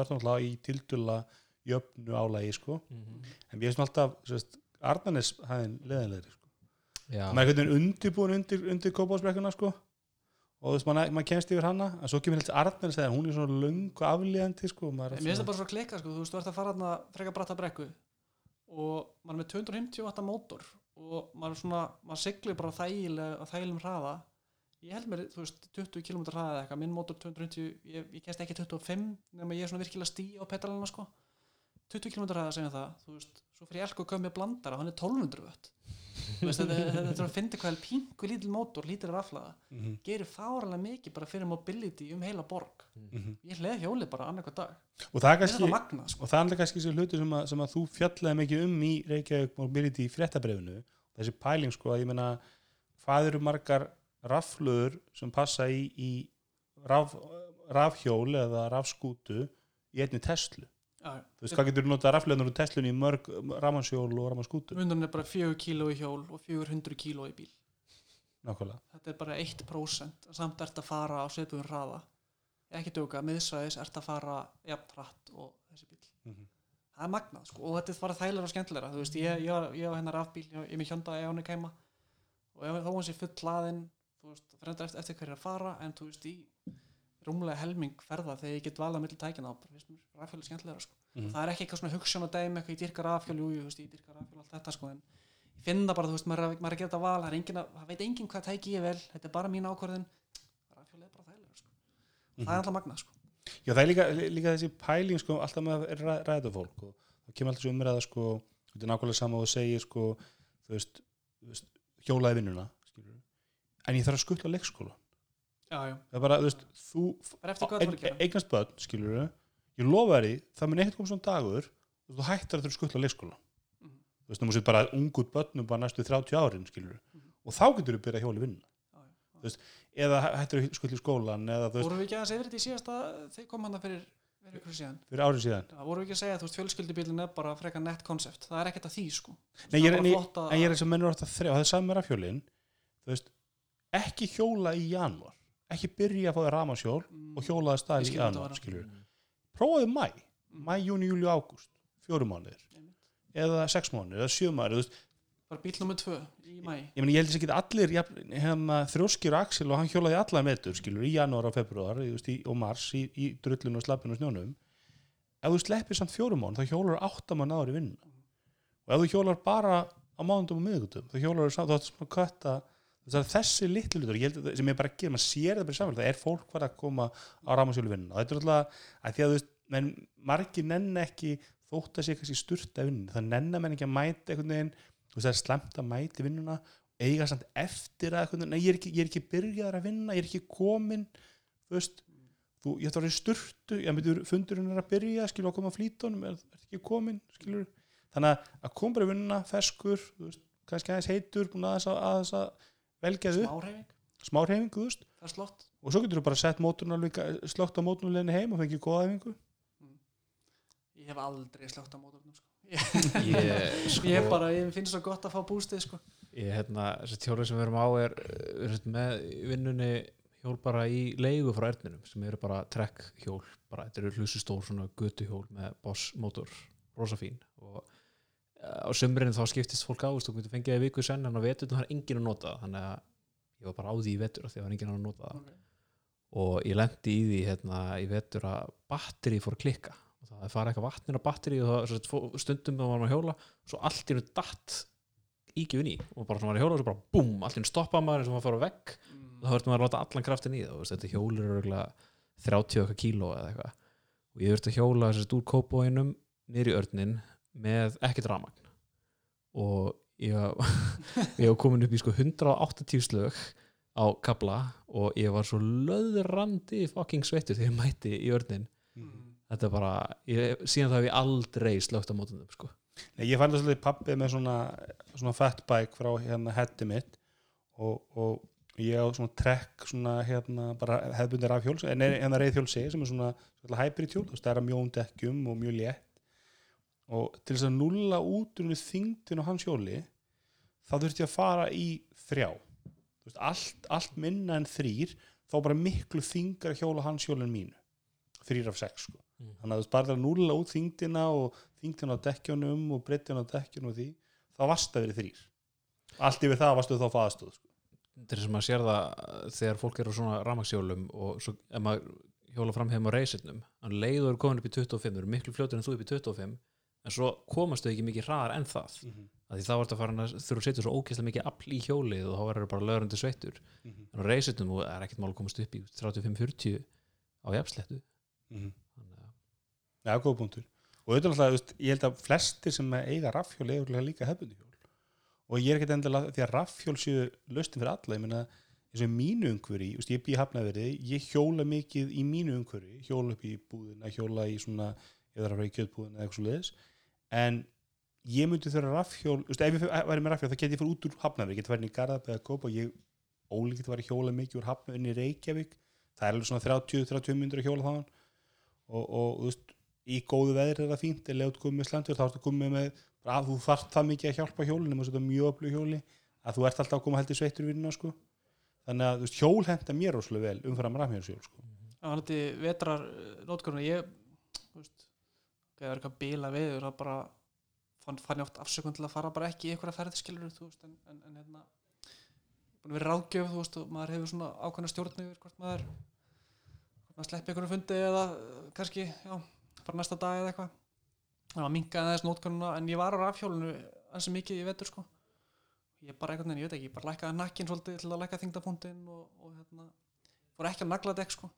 maður er einhvern veginn undirbúin undir, undir kópásbrekkuna sko. Og þú veist, maður, maður kemst yfir hana en svo kemur helst Arnanes þegar hún er svona löng og aflíðandi sko er mér finnst það bara svo klika sko, þú veist, þú ert að fara þarna frekar bratta brekku og maður er með 250 watta mótor og maður er svona, maður siglir bara þægilega, þægilegum hraða. Ég held mér, þú veist, 20 km hraða eða eitthvað, minn mótor 250, ég, ég kemst ekki 25 nema ég er svona virkilega stí á pedalina sko. 20 km hraða segjum það, þú veist svo fyrir ég elko að köpa með blandara, hann er 1200 watt. Þú veist, þetta, þetta, er að finna hvað pingu lítil mótor, lítil raflaða mm -hmm. gerir fáralega mikið bara fyrir mobility um heila borg Mhm. ég hleð hjóli bara annarkvað dag og það er kannski magna sko. og það er kannski þessi hluti sem að, sem að þú fjallaði mikið um í Reykjavík Mobility í fréttabrefinu þessi pæling sko að ég meina hvað eru margar rafluður sem passa í, í raf, rafhjól eða rafskútu í einni Tesla Já, þú veist hvað getur notað rafluðunar úr Teslunni í mörg rafmanshjól og rafmanskútu Mundurinn er bara 4 kíló í hjól og 400 kíló í bíl. nákvæmlega Þetta er bara 1% samt ert að fara á sveipuðum hraða. Ekki djóka, miðsvæðis ert að fara jafn hratt og þessi bíl. Mhm. Það er magnað sko og þetta er bara þægilega og skemmtilega. Þú veist, ég, ég, var- ég var hennar rafbíl, ég, ég er með hjónda ef hann er kæma og ef þá hann sé full hlaðin, þú veist, það fyrir eftir, eftir hverju að fara en þú veist, í rúmlega helming ferða þegar ég get valað milli tækina mér rafhjóli skemmtilega sko. Mhm. það er ekki eitthvað svona hugsun og dæmi eitthvað ég dyrka rafhjól, jú, ég dyrka rafhjól allt þetta sko, en ég finn það bara, þú veist, maður, er að- maður er að gera þetta val, það, er veit enginn hvað tæki ég vel, þetta er bara mín ákvörðin rafhjól er bara þægilega sko. það er alltaf magnað sko. Já, það er líka, líka þessi pæling sko, alltaf með að ræ- ræða fólk og það kemur alltaf umræða sko, þetta er nákvæmlega sama og segir sko, hjólaði vinnuna en ég þarf að skutla leikskóla já, það er bara, þú veist, þú það það að eignast börn, skilur ég lofa þér í, það mun ekkert koma svona dagur og þú hættar að þurfa að skutla leikskóla Mhm. þú veist, þú múið bara ungut börnum bara næstu 30 árin, skilur Mhm. og þá getur þú byrjað að hjóla í vinnuna. Já, já, já. eða hættar að skutla í skólan eða þú veist, vorum við ekki aðeins yfir þetta í síðasta þegar kom hann það fyrir, fyrir fyrir árið síðan. Já, vorum við ekki að segja að þú veist fjölskyldubílinn er bara frekar nett konsept, það er ekkert að því sko. Nei, Það ég er, en, ég, að- er þess að mennur átt að þrjá, það er þú veist, ekki hjóla í janúar ekki byrja að fá þér ramasjól Mm, og hjólaði Ég stað í var. skilur. prófaðu mæ, mæ, júni, júli, ágúst. Fjórum mánuðir, eða sex mánuðir eða sjö mánuðir, bara bíl nummer tvö í mæ ég meni, ég held ekki allir hérna, þrjóskir og Axel og hann hjólaði allar metur, skilur, í janúar og februar í, og mars í, í drullinu og slappinu og snjónum. Ef þú sleppir samt fjórum mánuð, þá hjólar átta mánuð ári vinnu og ef þú hjólar bara á mánundum og miðgutum þá hjólar þú samt, þú að þessi litlu hlutur ég held að- sem ég bara ger, maður sér það bara samfélag það er fólk hvað að koma á rámasjólu vinnu og þetta er alltaf að því að þú veist menn, margir nenn ekki þótt að sé kannski sturta vinnu, það nenn að menn ekki að mæta einhvern veginn, þú veist það er slemt að mæta vinnuna, eiga samt eftir að nei ég er ekki, ég er ekki byrjaðar að vinna, ég er ekki komin þú veist, þú, ég ætti að vera í sturtu ég myndir fundurinn að byrja, skilur að koma að flýtunum er, er ekki komin, skilur þannig að, að kom bara vinnuna feskur, þú veist, kannski aðeins heitur búin aðeins að, aðeins að velja þau, Smáreyfing, smá reyfingu, þú veist. Það er slott. Og svo getur þú bara sett slögt á móturnuleginni heim og fengið góða æfingu. Ég hef aldrei slögt á mótornum sko. ég, sko, Ég bara, ég finnst svo gott að fá bústið sko. ég, hérna, þessi tjólið sem við erum á er, er sem með í vinnunni hjól bara í leigu frá erninum sem eru bara trekk hjól bara, þetta eru hlustustór svona götu hjól með boss mótor, rosa fín. Og eh, á sömurinn þá skiptist fólk á, þú fengið það í viku senn en á vetur það er enginn að nota það. Þannig að ég var bara á því í vetur því að það var enginn að nota það. Okay. og ég lendi í því hérna, í vetur að batteri fór að klikka. Og það fara eitthvað vatnir á batteri og það, svo, stundum þá var maður að hjóla svo allt í hennu datt ígjöfin í og bara svona var að hjóla og svo bara búm, allt í hennu stoppaði maður eins og maður fór að vegg. Mm. og þá verður maður að láta allan kraftin í það þetta hjól er örgulega 30 okkar kíló og ég þurfti að hjóla þessast úr kópóinum niður í örnin með ekkert ramagn og ég, var- komin upp í sko 180 slög á kabla og ég var svo löðrandi fucking sveittur þegar ég mætti í örnin Mm. þetta er bara, ég, síðan það hef ég aldrei slögt á mótunum sko. Nei, ég fann það svolítið pappið með svona, svona fatbike frá hérna hetti mitt og, og ég á svona trekk svona hérna bara hefðbundir af hjóls en er hérna reyðhjólsi sem er svona, svona hybrid hjól, það er að mjón dekkjum og mjög létt og til þess að nulla út úr þingdin á hans hjóli þá þurfti að fara í þrjá veist, allt, allt minna en þrýr þá bara miklu þingar hjóla hans hjólin mínu þrýr af sex sko Mm. þannig að þú bara að nulla út þingdina og þingdina á dekkjunum og breyttina á dekkjunum og því, þá varst það verið þrýr allt yfir það varstu þá faðastöð sko. þetta er sem að sér það uh, þegar fólk eru svona ramaxhjólum og svo ef maður hjóla fram heim á reysirnum hann leiður komin upp í 25 þau eru miklu fljótur en þú upp í 25 en svo komast þau ekki mikið hraðar en það mm -hmm. að því þá er þetta farin að þurfa að setja svo ógeðslega mikið afl í hjólið og þá verður bara löðrandi sveittur Mhm. en á reysirnum og er ekkert mál að komast upp í 35-40 á jafnslettu Mhm. þannig að Já, góð punktur og auðvitað ég held að flestir sem eiga raffhjól eiga líka hefbundi hjól og ég er ekkert endilega því að raffhjól séu löstin fyrir alla, ég meina eins og mínu umhverfi, ég bý hafnaverði ég hjóla mikið í mínu umhverfi hjóla upp í búðina, hjóla í svona ef það er að fara í kjötbúðina eða eitthvað svo leiðis en ég myndi þurfa raffhjól, þú veist, ef ég væri með raffhjól þá get ég fyrir út úr hafnaverði, get verið í Garðab eða Kóp og ég ólíkitt var að hjóla mikið úr hafnaverðin í Reykjavík það er alveg svona 30-30 myndur að hjóla þaðan og, og þú veist, í góðu veðri er það fínt eða leut komið með slendur þá ertu komið með að þú þarft það mikið að hjálpa hjólinu og þetta mjög öflug hjóli að þú ert alltaf að koma heldur sveittur í vinnuna sko. þannig að þú veist, hjól henda mér rosalega vel umfram rafmjörnsjól sko. Já, hann þetta vetrar nótkurinn ég, þú veist það er eitthvað bíla veður það bara fann, fann ég oft afsökun til að fara bara ekki í einhverja ferðskilur veist, en, en, en hérna búin að vera ráðgjöf, veist, og maður hefur svona ákveðna stjórn yfir hvort maður hvort maður sleppi einhverjum fundi eða uh, kannski, já, bara næsta dag eða eitthvað. Þannig að minka þess nótkunna en ég var á rafhjólinu ansi mikið í vetur sko. Ég bara einhvern veginn, ég veit ekki, ég bara lækkaði nakkin svolítið til að lækka þingdapunktin og, og hérna, fór ekki að nagla dekk sko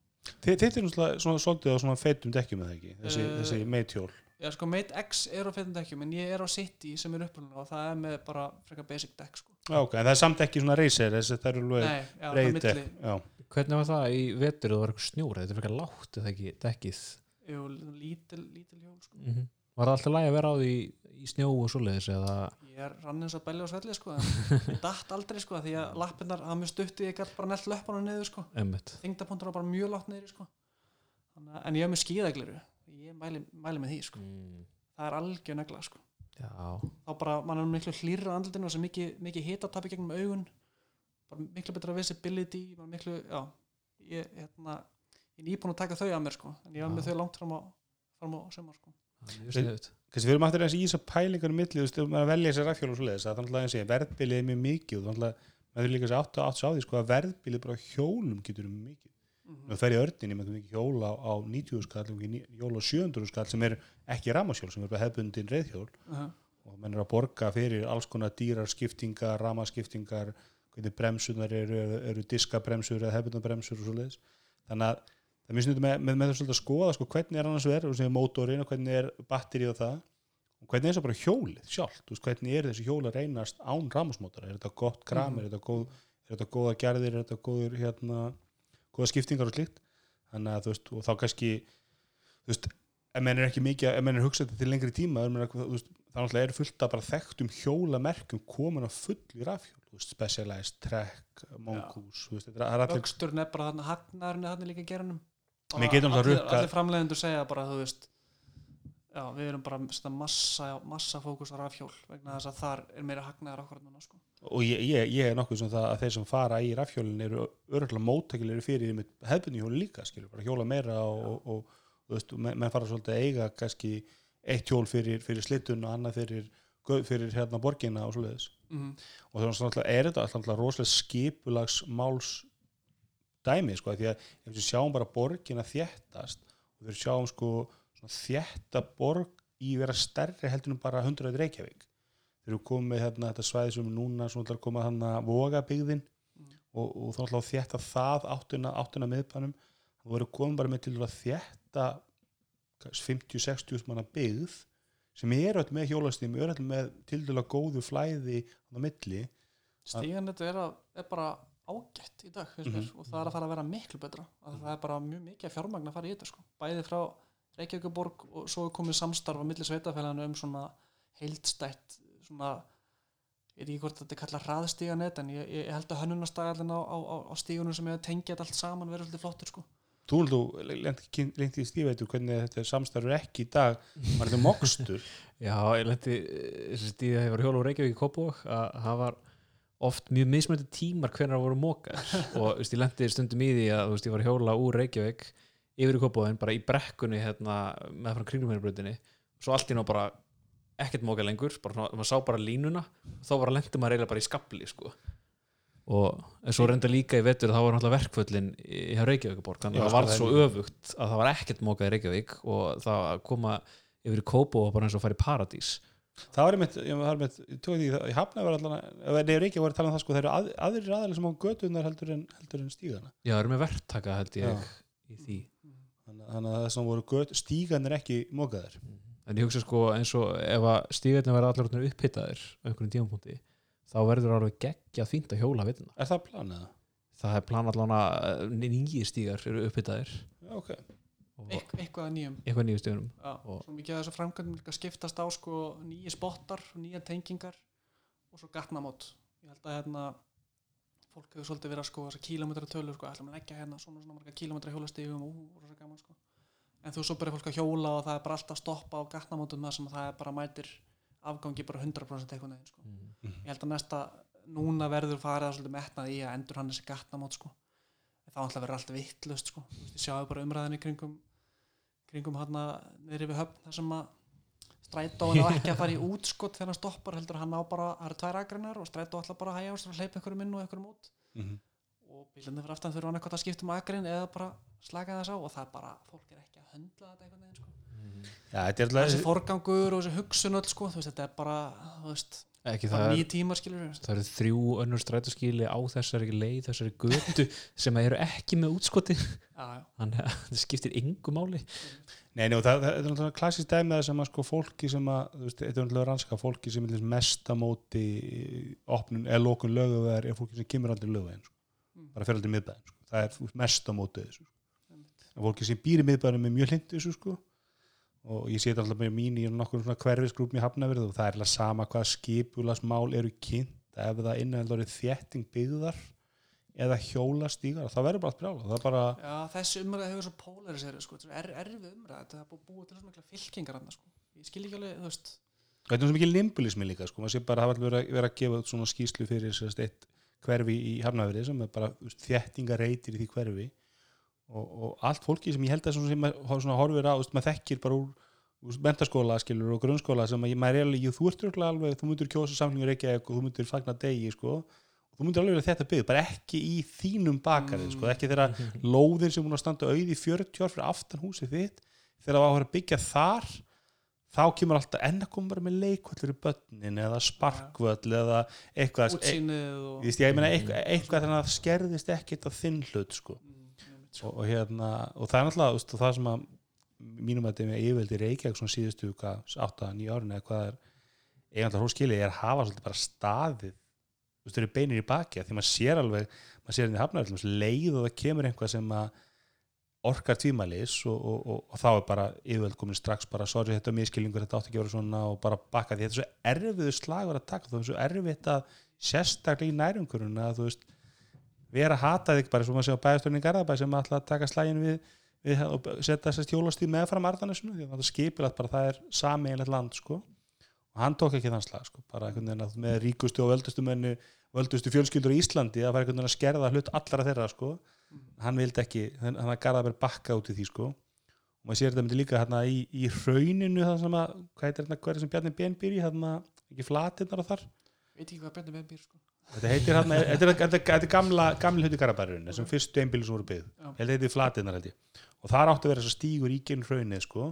Þitt er náttúrulega svona svolítið á svona feitum dekkjum eða ekki, þessi, Eh, þessi meithjól Já, sko, Mate X er á feitum dekkjum en ég er á City sem er upprunna og það er með bara frekar basic dekk sko. Já, ok, en það er samt ekki svona racer þessi það eru alveg Nei, já, það breið milli dekk Já, hvernig var það í vetur og það var eitthvað snjór þetta er fyrir lágt eða ekki dekkið jú, lítil, lítil hjól sko. -hmm. var það alltaf lægi að vera á því í snjó og svoleiðis eða Ég er rann eins að belja á svelli sko, ég datt aldrei sko, því að lappirnar hafa mjög stutti, ég gætt bara nelt löpunum niður sko. þingdapunktur var bara mjög látt niður sko. Að- en ég hef með skíðagliru ég mæli, mæli með því sko. mm. það er algjör negla sko. já, þá bara, mann er miklu hlýra andlutinu og sem mikið, mikið hitatapi gegnum augun bara miklu betra visibility miklu, já ég, hérna, ég er nýbúin að taka þau að mér sko, en ég var með þau langt fram á fram á sömur sko. Kannski við erum aftur eins í þess að pælingar milli, þú veist, ef maður velja þessi rafhjól og svoleiðis, það er náttúrulega eins og verðbilið er mjög mikið og að maður er líka þessi átt og átt á því sko, að verðbilið bara hjólum getur um mikið. Mm og það er í ördinni með mikið hjól á, á 90 skall og mikið hjól á 700 skall sem er ekki ramasjól, sem er bara hefbundin reyðhjól -huh. og menn er að borga fyrir alls konar dýrar skiptingar, ramaskiptingar bremsunar eru, eru, eru diskabremsur eða hefbundabremsur og svo leiðis þannig að það snútið með, með, með það svolítið að skoða sko, hvernig er annars og sem er mótorinn og hvernig er batterið og það. Og hvernig er þess að bara hjólið sjálft, veist, hvernig er þessi hjól að reynast án ramasmótora, er þetta gott kram? Mhm. er þetta góð, er þetta góða gerðir? Er þetta góður hérna, góða skiptingar og slíkt? Þannig að þú veist, og þá kannski þú veist, ef menn er ekki mikið, ef menn er hugsað til lengri tíma er, veist, það náttúrulega er fullt af bara þekktum hjólamerkjum komin að full í rafhjól. Specialized, Trek, Mongoose þetta er bara hann hagnaðurinn er hann líka geranum Alltaf allir, allir framleiðendur segja bara þú veist já, við erum bara með massa, massa fókus á rafhjól vegna þess að þar er meira hagnaður okkur núna sko. og ég, ég, ég er nokkuð sem það að þeir sem fara í rafhjólin eru örgulega móttækilegri fyrir með hefbunni hjóli líka, skilur, bara hjóla meira og, og, og þú veist, menn, menn fara svolítið að eiga kannski eitt hjól fyrir, fyrir slittun og annað fyrir, fyrir hérna borgina og svoleiðis mm. og þannig að er þetta alltaf rosalega skipulags máls dæmi sko, því að ef við sjáum bara borgina þéttast og við sjáum sko þétta borg í vera stærri heldur en bara 100 Reykjavík þegar við komum með hérna, þetta svæði sem núna svona ætlar að koma hann að voga byggðin Mm. og, og þá ætla að þétta það áttina, áttina miðbænum þá voru komum bara með til að þétta 50-60 manna byggð sem er öll með hjólastími, er öll með til dæla góðu flæði á milli stígan þetta er, að, er bara ágætt í dag mm Mhm. og það er að fara að vera miklu betra að það er bara mjög mikið fjármagn að fara í þetta sko. bæði frá Reykjavíkuborg og svo er komið samstarf á milli sveitafélaginu um svona heildstætt svona ég veit ekki hvort þetta er kallað hraðstíganet en ég, ég held að hönnunastagallin á, á, á, á stígunum sem er að tengja þetta allt saman verður svolítið flottur sko. Þú lendi í stífeitur hvernig þetta samstarfur ekki í dag var þetta mokstur Já, ég lendi þessi stíði að ég var hjóla úr Reykjavík í Kópavog að það var oft mjög mismöndi tímar hvernig það voru mókar og veist, ég lendi stundum í því að veist, ég var hjóla úr Reykjavík yfir í Kópavogin, bara í brekkunni hérna, með frá kringlumherbröðinni svo allt í ná bara ekkert móka lengur bara, maður sá bara línuna þá bara lendi maður eiginlega bara í skabli sko. og svo reynda líka í vetur þá var náttúrulega verkföllin í hjá Reykjavíkuborg þannig að það sko, var svo öfugt að það var ekkert mókað í Reykjavík og það að koma yfir í Kópavog var bara eins og í paradís Það var einmitt, ég var einmitt, ég tók því ég hafna var allan, ef það er ekki að vera að tala um það sko, það eru að, aðrir aðalega sem á götunar heldur en, heldur en stígana Já, það eru með verktaka held ég Já. í því þannig, að það sem voru göt, stígan er ekki mókaðir En ég hugsa sko eins og ef að stígarnir verða orðnir upphittaðir á einhverjum tímapunkti þá verður alveg geggja að hjóla vitna. Er það planið? Það er plan allan að nýjir stígar eru upphittaðir Já, Eit, eitthvað að nýjum. eitthvað nýjum stígunum Já, Og- svo mikið af þessu framkvæmdum líka skiptast á sko nýji spottar, nýja tengingar og svo gatnamót. Ég held að hérna fólk hefur svolítið verið að sko þessar kílómetra tölur sko, ætlum að leggja hérna svona svona marga kílómetra hjólastígum og rosa gaman sko. En þú svo byrjar fólk að hjóla og það er bara alltaf að stoppa á gatnamótum það sem það er bara mætir afgangi bara 100% eitthvað neginn sko. Ég held að næsta núna verður farið að svolítið metnað í að endur hann þessi gatnamót sko. Þá ætla að vera allt vittlust sko. Ég sjáu bara umræðinni kringum kringum hann niður yfir höfn þar sem að strætóin á ekki að fara í útskott þegar hann stoppar heldur hann á bara, það eru tvær agreinar og strætó ætla bara að hægja og hleypa einhverjum inn og einhverjum út. Mm og bílarnir fyrir aftan þurfa hann eitthvað að skipta um agrein eða bara slaka þess á og það er bara, fólk er ekki að höndla þetta einhvern veginn sko. Já, þetta er þessi alltaf forgangur og þessi hugsun öll sko, þú veist, þetta er bara, þú veist, Ekki það, nýjir tímar skilur við það eru þrjú önnur strætóskíli á þessari leið, þessari götu sem eru ekki með útskoti þannig að það skiptir yngu máli Nei, nei, og það, það er náttúrulega klassist dæmi að sem að sko fólki sem að, þú veist, þetta er náttúrulega rannsaka fólki sem er mesta móti opnun eða lókun löguvegar er fólki sem kemur aldrei löguvegin, sko. Mm. bara fer aldrei miðbæðin, sko. það er þú veist, mesta móti þessu, sko. fólki sem býr í miðbæðinum er mjög hlindu þessu, sko og ég sé þetta alltaf með mín í nokkur svona hverfisgrúpum í Hafnafjörðu og það er alltaf sama hvað skipulasmál eru kynnt ef það orðið þétting byggðar eða hjólastígar, það verður bara allt brjála það bara, Já, þessi umræða hefur svo polariseri sko, þetta er erfið umræða, þetta er búið búa til svo mikla fylkingar hann sko. ég skil ekki alveg, þetta er svo mikið limbulismi líka sko, maður sé bara að hafa verið að, vera að gefa svona skýslu fyrir sérst, eitt hverfi í Hafnafjörði sem er bara þéttingareitir í því hverfi og, og allt fólki sem ég held að sem maður horfir á, maður þekkir bara úr, mentaskóla skilur og grunnskóla sem maður er alveg, þú ert alveg þú myndir kjósa samlingur Reykjavík og þú myndir fagna degi sko, og þú myndir alveg vera þetta byggð bara ekki í þínum bakarið sko, ekki þegar lóðin sem hún að standa auð í 40 ár fyrir aftan húsið þitt þegar það var að byggja þar þá kemur alltaf enn að koma bara með leikvöllur í börnin eða sparkvöll eða eitthvað e, meina eitthvað, eitthvað þannig að það skerðist ekkit á þinn hlut sko. Og, og, hérna, og það er náttúrulega veist, það sem að mínum að þetta er með yfirveldi Reykjavík svona síðustu 8-9 árin eða hvað er eiginlega hús skilið er að hafa svolítið bara staðið þú veist, þau eru beinir í baki af því maður sér alveg, maður sér henni hafnar leið og það kemur einhvað sem að orkar tímalis og, og, og, og þá er bara yfirvöld komin strax bara sorry þetta er miskilningur, þetta átti ekki að vera svona og bara bakka því. Þetta er svo erfiður slagur að taka þú er svo erfitt að sérstaklega í nærumkurinn að þú veist vera að hata þig bara svo maður sé á bæðastöðunni í Garðabæ sem ætla að taka slægin við, við og setja þessast hjólastíð meðfram Arðanesinu því að það skipir að bara það er sameiginlegt land sko. Og hann tók ekki þann slag sko bara einhvern veginn að með ríkustu og völdustu menni völdustu fjölskyldur í Íslandi að fara einhvern veginn að skerða hlut allra þeirra sko. Hann vildi ekki, hann að Garðabæ bakka út í því sko. Og maður sér þetta myndi líka hérna í, í rauninu það sem að, hvað hérna, hvað er sem Bjarni Ben býr í hérna, ekki flatinnar og þar? Veit ekki hvað Bjarni Ben býr sko. Þetta heitir hérna, þetta er, gamla, gamli hluti Garabærun, þessum fyrstu einbílu sem voru byggð. Ég þetta er flatinnar held ég. Og þar átti að vera að stígur í genn hraunið, sko.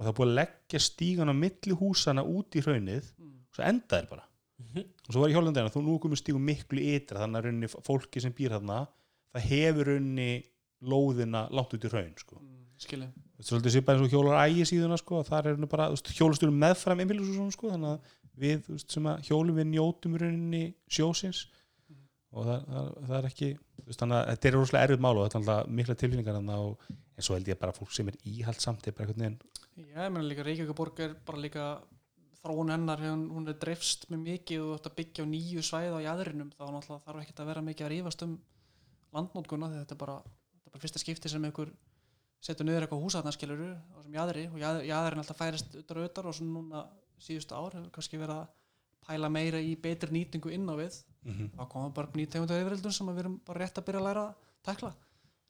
Og það búið að leggja stígan á milli húsana út í hraunið, Mm. svo endaðir bara. Og svo var í hjólundina, þú nú komur stígu miklu ytra, þannig að rauninni fólki sem býr þarna, það hefur rauninni lóðina langt út í hraun, sko. mm, skilji Þetta er svolítið svipaði eins og hjólar ægi síðuna, sko, og þar er bara, þú veist, hjólastörum meðfram einbílusúsunum, sko, þannig að við, veist, sem að hjólum við njótum rauninni sjósins Mhm. og það, það, það er ekki veist, þannig að þetta er rosalega erfið mál og þetta er alltaf mikla tilfinningar og en svo held ég bara fólk sem er íhaldsamt er bara einhvern veginn Já, ég meina líka Reykjavíkaborg er bara líka þróun hennar, hún, er dreifst með mikið og þú ert að byggja á nýju svæð á jæðrinum þá náttúrulega þarf ekkert að vera mikið að rífast um landnótkuna því þetta er bara, þetta er bara fyrsta skipti sem einhver setur niður eitthvað húsatnarskiluru á sem jæðri og jæð, jæðrin alltaf færist utar og utar og svona núna síðustu ár hefur kannski verið að pæla meira í betri nýtingu inn á við. Mm -hmm. þá koma bara nýtegundu yfirildun sem við erum bara rétt að byrja að læra að takla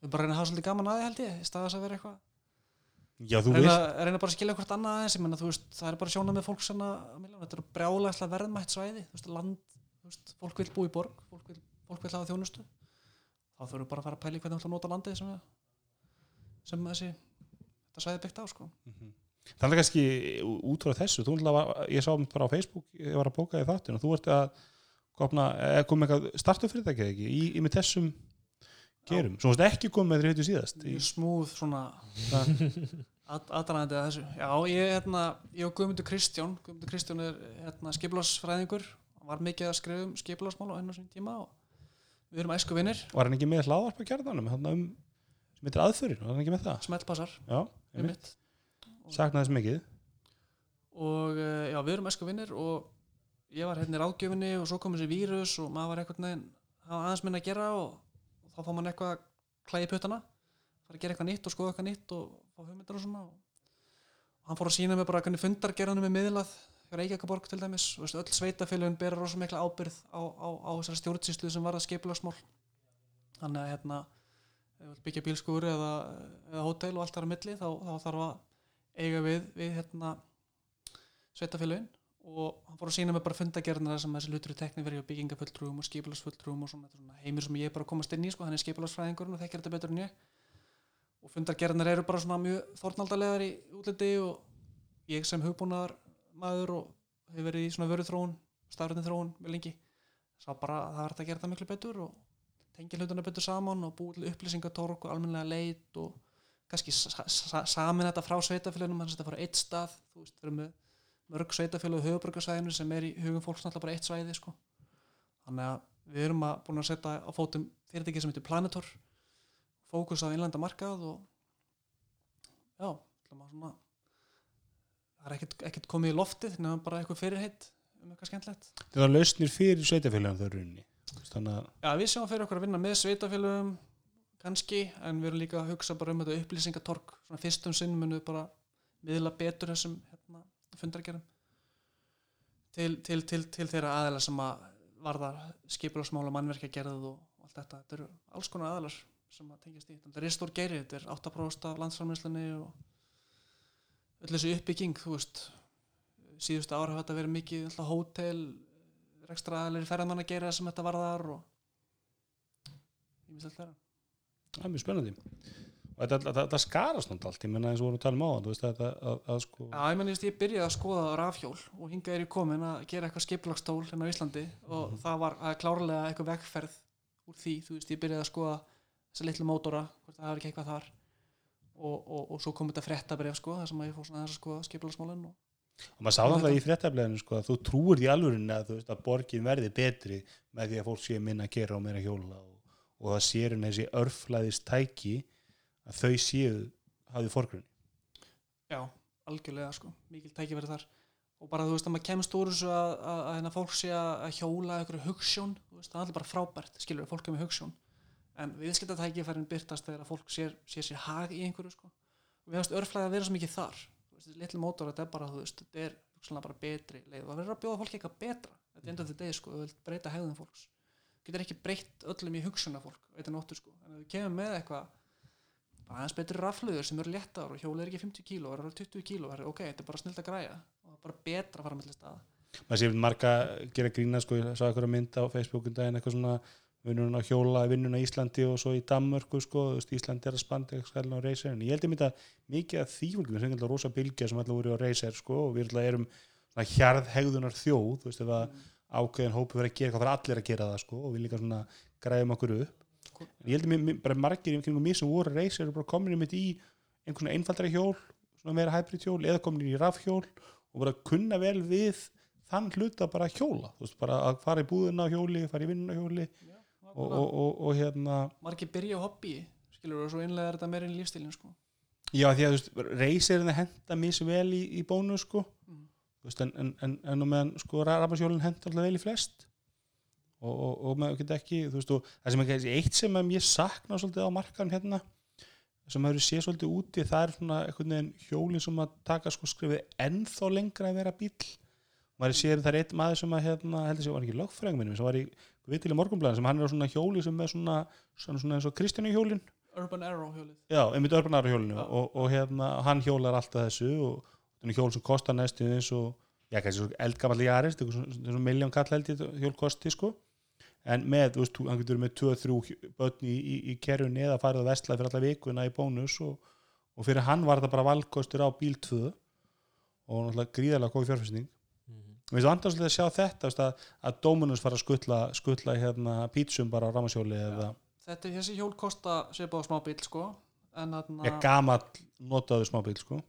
við bara reyna að hafa svolítið gaman að því held ég í staðis að vera eitthvað reyna, reyna bara að skilja hvort annað aðeins. Menna, veist, það er bara sjónað með fólk sem að, þetta eru brjálæslega verðmætt svæði. Veist, land, veist, fólk vil bú í borg fólk vil, fólk vil hafa þjónustu. Þá þurfum við bara að fara að pæla í hvernig við ætlum að nota landið sem, við- sem þessi þetta svæði byggt á sko. Þannig kannski út frá þessu var, ég sá mér bara á Facebook ég var að bóka í þáttinu og þú ert að kopna, eða kom eitthvað startu fyrirtækið ekki í, í með þessum gerum, svo varst ekki komið með þér heitu síðast í, smúð svona það, aðdraðandi að þessu. Já, ég, hérna, ég og Guðmundur Kristján Guðmundur Kristján er hérna, skipularsfræðingur hann var mikið að skrifa um skipularsmál á hennu sín tíma og við erum æsku vinnir var hann ekki með hlaðvarpa kjarnanum þarna um, sem heitir aðförin, var hann ekki með það? Smeltpassar já, einmitt, einmitt. Saknaði þess mikið. Og uh, já, við erum æsku vinnir og ég var hérna í ráðgjöfinni og svo kom þessi vírus og maður var einhvern veginn hafa aðeins minna að gera og, og þá fá mann eitthvað að klæði puttana fara að gera eitthvað nýtt og skoða eitthvað nýtt og fá hugmyndir og svona og, og hann fór að sína mig bara hvernig fundargerðanum er miðlað hjá Reykjavíkaborg til dæmis. Og veist, öll sveitafélagin bera rosa mikla ábyrð á, á, á þessari stjórnsýslu sem var að skipulagsmál. Þannig að hérna byggja bílskúr eða, eða hótel og allt þar á milli þá, þá þarf að eiga við, við hérna sveitafélagin og hann fór að sína mig bara fundagerðina sem þessi hlutur í tekni verið hjá byggingafulltrúum og skipulagsfulltrúum og svona, svona heimur sem ég bara komast inn í sko, hann er skipulagsfræðingurinn og þekkir þetta betur en ég. Og fundargerðinar eru bara svona mjög þórnaldalegar í útliti og ég sem hugbúnaðar maður og hefur verið í svona vöru þróun stafrættin þróun mjög lengi sá bara að það hægt að gera það miklu betur og tengja hlutuna betur saman og búið upplýsingatorg og almennilega leit og kannski sa sa samin þetta frá sveitafélunum þannig að þetta fara eitt stað þú veist, við erum með mörg sveitafélag höfuborgarsvæðinu sem er í hugum fólks náttúrulega bara eitt svæði sko. þannig að við erum að búin að setja á fótum fyrirtæki sem heitir Planetor fókus á innlenda markað og já, svona það er ekkert, ekkert komið í loftið nefnum bara eitthvað fyrirheit um eitthvað skemmtlegt það var lausnir fyrir sveitafélagum þau runni að Já, við sjáum fyrir okkur að vinna með sveitafélögum kannski, en við erum líka að hugsa bara um þetta upplýsingatorg. Svona fyrstum sinn munum við bara miðla betur þessum hérna, fundargerum til, til, til, til þeirra aðeila sem að varða skipularsmála mannverkja gerð og allt þetta, þetta eru alls konar aðeilar sem að tengjast í, þetta er stór geiri þetta er 8% af landsframlýslinni og öll þessu uppbygging þú veist, síðustu ár hafa þetta verið mikið alltaf hótel rekstra aðeilir ferðamann að gera sem þetta varðar og ég myndi alltaf það er mjög spennandi. Og þetta, þetta, þetta skarast náttúrulega allt ég menna eins og vorum að tala um á þú veist þetta að, að sko Já, ég menn, ég byrjaði að skoða rafhjól og hingað er ég komin að gera eitthvað skipulagstól hérna á Íslandi og það var það er klárlega eitthvað vegferð úr því, þú veist, ég byrjaði að skoða þessa litlu mótora, hvort það hefur ekki eitthvað þar. Og, og, og svo kom þetta fréttabref sko, þar sem að ég fór svona að skoða skipulagsmálin og og maður sá náttúrulega í fréttablaðinu sko að þú trúir því alvörinni að að borgin verði betri með því að fólk sé minna að gera og meira hjóla og, og það sér henni þessi örflæðist tæki að þau séu hafið fórgrunni Já, algjörlega sko, mikil tækifæri þar. Og bara þú veist að maður kemst úr þessu að, að, að hérna fólk sé að, að hjóla einhverju hugssjón, það er allir bara frábært skilur fólk er með hugssjón en viðskipta tækifærin byrtast þegar að fólk sér, sér sér hag í einhverju sko. Og við hefast örflæði að vera svo mikið þar. Litli mótor, þetta er bara, þú veist, þetta er bara betri leið. Og það verður að bjóða fólki eitthvað betra. Þetta er enda þetta degi sko, þú vilt breyta hegðum fólks getur ekki breytt öllum í hugssjóna fólk veitir nóttu sko, en þú kemur með eitthvað bara aðeins betri rafluður sem eru léttar og hjólið er ekki 50 kíló, það eru 20 kíló ok, þetta er bara snilt að græja og það er bara betra að fara með staða. Maður sé marga gera grína sko, ég sá eitthvað mynd á Facebookum daginn eitthvað svona vinnun á hjóla vinnun á Íslandi og svo í Danmörku sko, Íslandi er að spanda eitthvað á reyser en ég held ég mynda mikið að því fólki við sem alltaf rosa bylgja sem alltaf voru á reyser sko, og við erum hjarðhegðunar þjóð þú veist, ef að ákveðin hópu verið að gera eitthvað, það er allir að gera það sko, og við líka svona græðum okkur upp. En ég held að mér- margir í mér sem voru reyser eru bara komin einmitt í einhvern svona einfaldari hjól svona meira hybrid hjól eða komin í rafhjól og bara kunna vel við þann hluta bara að hjóla. Þú veist, bara að fara í búðina á hjóli fara í vinnuna á hjóli og, og, og, og hérna margir byrja á hobby skilur og svo innlega er þetta meira inn í lífstílinn sko. já því að þú veist, reysirinn henda misvel í, í bónus sko. Mm. En, en, en, meðan sko rafashjólinn henda alltaf vel í flest. Og, og, og maður geta ekki veist, og það sem er eitt sem ég sakna svolítið á markan hérna sem maður sé svolítið úti það er svona einhvern veginn hjólinn sem að taka sko skrifið ennþá lengra að vera bíl maður sér það er eitt maður sem að hérna, heldur sér var ekki lögfræðing minnum sem var í viðtil í morgunblæðin sem hann er á svona hjóli sem er svona, svona, svona eins og Kristjánu hjólinn Urban Arrow hjólið. Já, einmitt örbanar hjólinu Já. og, og hérna, hann hjólar alltaf þessu og er hjól sem kostar næstu eins og já, kannski svo þetta er svona, svona miljón kall held ég hjól kosti sko. En með, þú veist, hann getur með 2-3 börn í, í, í kerjunni eða farið að vesla fyrir alla vikuna í bónus og, og fyrir hann var þetta bara valkostur á bíl 2 og náttúrulega gríðarlega góð fjárfæsning Mér finnst vandast að sjá þetta veist, að, að Dominus fara að skuttla, skuttla hérna, pítsum bara á ramasjóli eða þetta er þessi hjól kosta svipað á smá bíl sko en hann ja, gamall notaðu smábíl sko.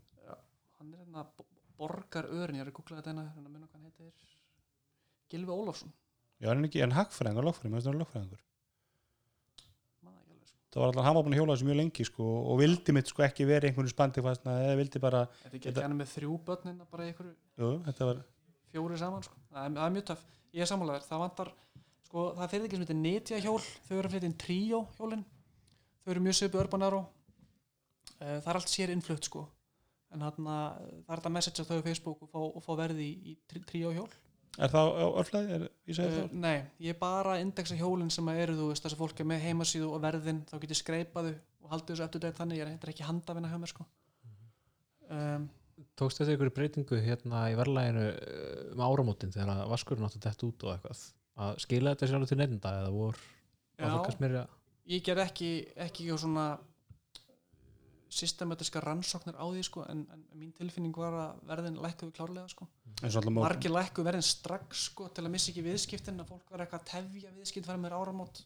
Hann er hérna bo- borgar örin, ég er að googla þetta hérna hérna munum hvað hann heitir. Gilvi Ólafsson. Já, er hann ekki, en hagfræðingur, lögfræðingur, mér finnst hann ekki alveg sko. Það var alltaf, hann var búin að hjóla þessu mjög lengi sko, og vildi mitt sko ekki verið einhvern spandi eða vildi bara, þetta er ekki Þetta- ekki hann er með þrjú börnina bara í einhverju jú, þetta var fjóri saman sko. það er, það er mjög töff, ég er sammálaður það vantar, sko, það er fyrir ekki sem heitir netja hjól, þau eru að flytja inn tríó hjólin. Þau eru mjög svipu Urban Arrow. Eh, það er allt sér innflutt sko en hann það er þetta að messagea þau á Facebook og fá, og fá verði í, í trí- tríó hjól. Er það á örflæði, er, uh, það? nei, ég er bara að indexa hjólin sem að eru þú veist, þess að fólk er með heimasíðu og verðin þá get ég skreipaðu og haldið þessu eftir dætt þannig, ég er, þetta er ekki handafina hjá mér sko. Um, Tókst þetta ykkur breytingu hérna í verðlæginu um áramótin þegar að vaskurinn átti dett út og eitthvað? Að skila þetta sér alveg til nefnda eða vor já, að fólk að smyrja? Ég ger ekki ekki svona systematiska rannsóknir á því sko, en, en mín tilfinning var að verðin lækkuðu klárlega sko. margir lækkuðu verðin strax sko, til að missa ekki viðskiptin að fólk var eitthvað að tefja viðskipt fara með áramót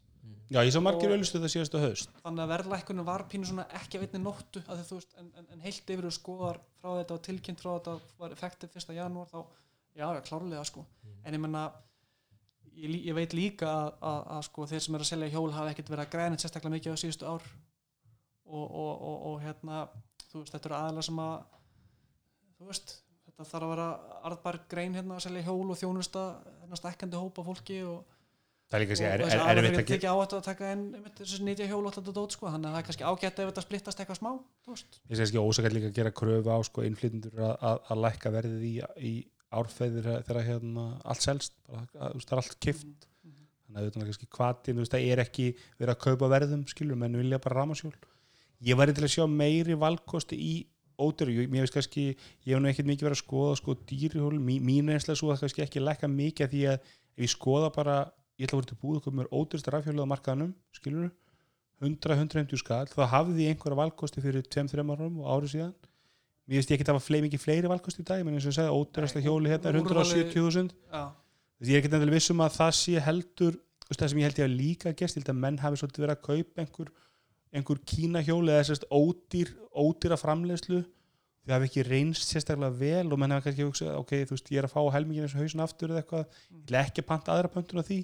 já, ég sá margir auðlistu það síðastu haust þannig að verðlækkunum var pínu svona ekki að einni nóttu að þið, veist, en, en, en heilt yfir og skoðar frá þetta og tilkynnt frá þetta var effektiv 1. janúar þá, já, já, klárlega sko, en ég menna ég, ég veit líka að, að, að sko, þeir sem eru að selja hjól hafa ekkert verið að græna sérstaklega mikið á síðustu ár og, og, og, og hérna þú veist, þetta eru aðalega sem að þú veist, þetta þarf að vera arðbar grein hérna að selja hjól og þjónusta þennan stækkandi hópa fólki og það er líka segja, er, er, fyrir að tekja áhættu að taka þessi nýtja hjól og þetta dót sko þannig að það er kannski ágætt ef þetta splittast eitthvað smá ég segi ekki ósakað líka að gera kröfu á sko, innflytundur að, lækka verðið í, í árfæðir þegar hérna, allt selst það er allt kift Mhm, mhm. þannig að þetta er kannski veist, það er ekki verið að kaupa verðum, skilur, menn vilja bara ramasjól ég væri til að sjá meiri valkosti í ódýru, Ég- mér veist kannski ég hef nú ekkert mikið verið að skoða sko dýrihjól, Mí, mín einslega svo að kannski ekki lækka mikið því að ef ég skoða bara, ég ætla að vera til búið okkur mér ódýrsta rafhjólið á markaðanum, skilur 100-150 skall, þá hafði ég einhverja valkosti fyrir 2-3 árum og árið síðan. Mér veist ég ekki að hafa fleiri mikið fleiri valkosti í dag, menn eins og ég sagði, ódýrasta hjóli hérna er úrvalið- 170.000 Já, Þess, ég er ekki endilega viss um að það sé heldur það sem ég held ég að líka gerst ég held að menn hafi svolítið verið að kaupa einhver, einhver kínahjól eða sérst ódýr, ódýra framleiðslu því það hafi ekki reynst sérstaklega vel og menn hafi kannski hugsað ok, þú veist, ég er að fá helmingin eins og hausin aftur eða eitthvað, ég ætla ekki panta aðra pöntun á því.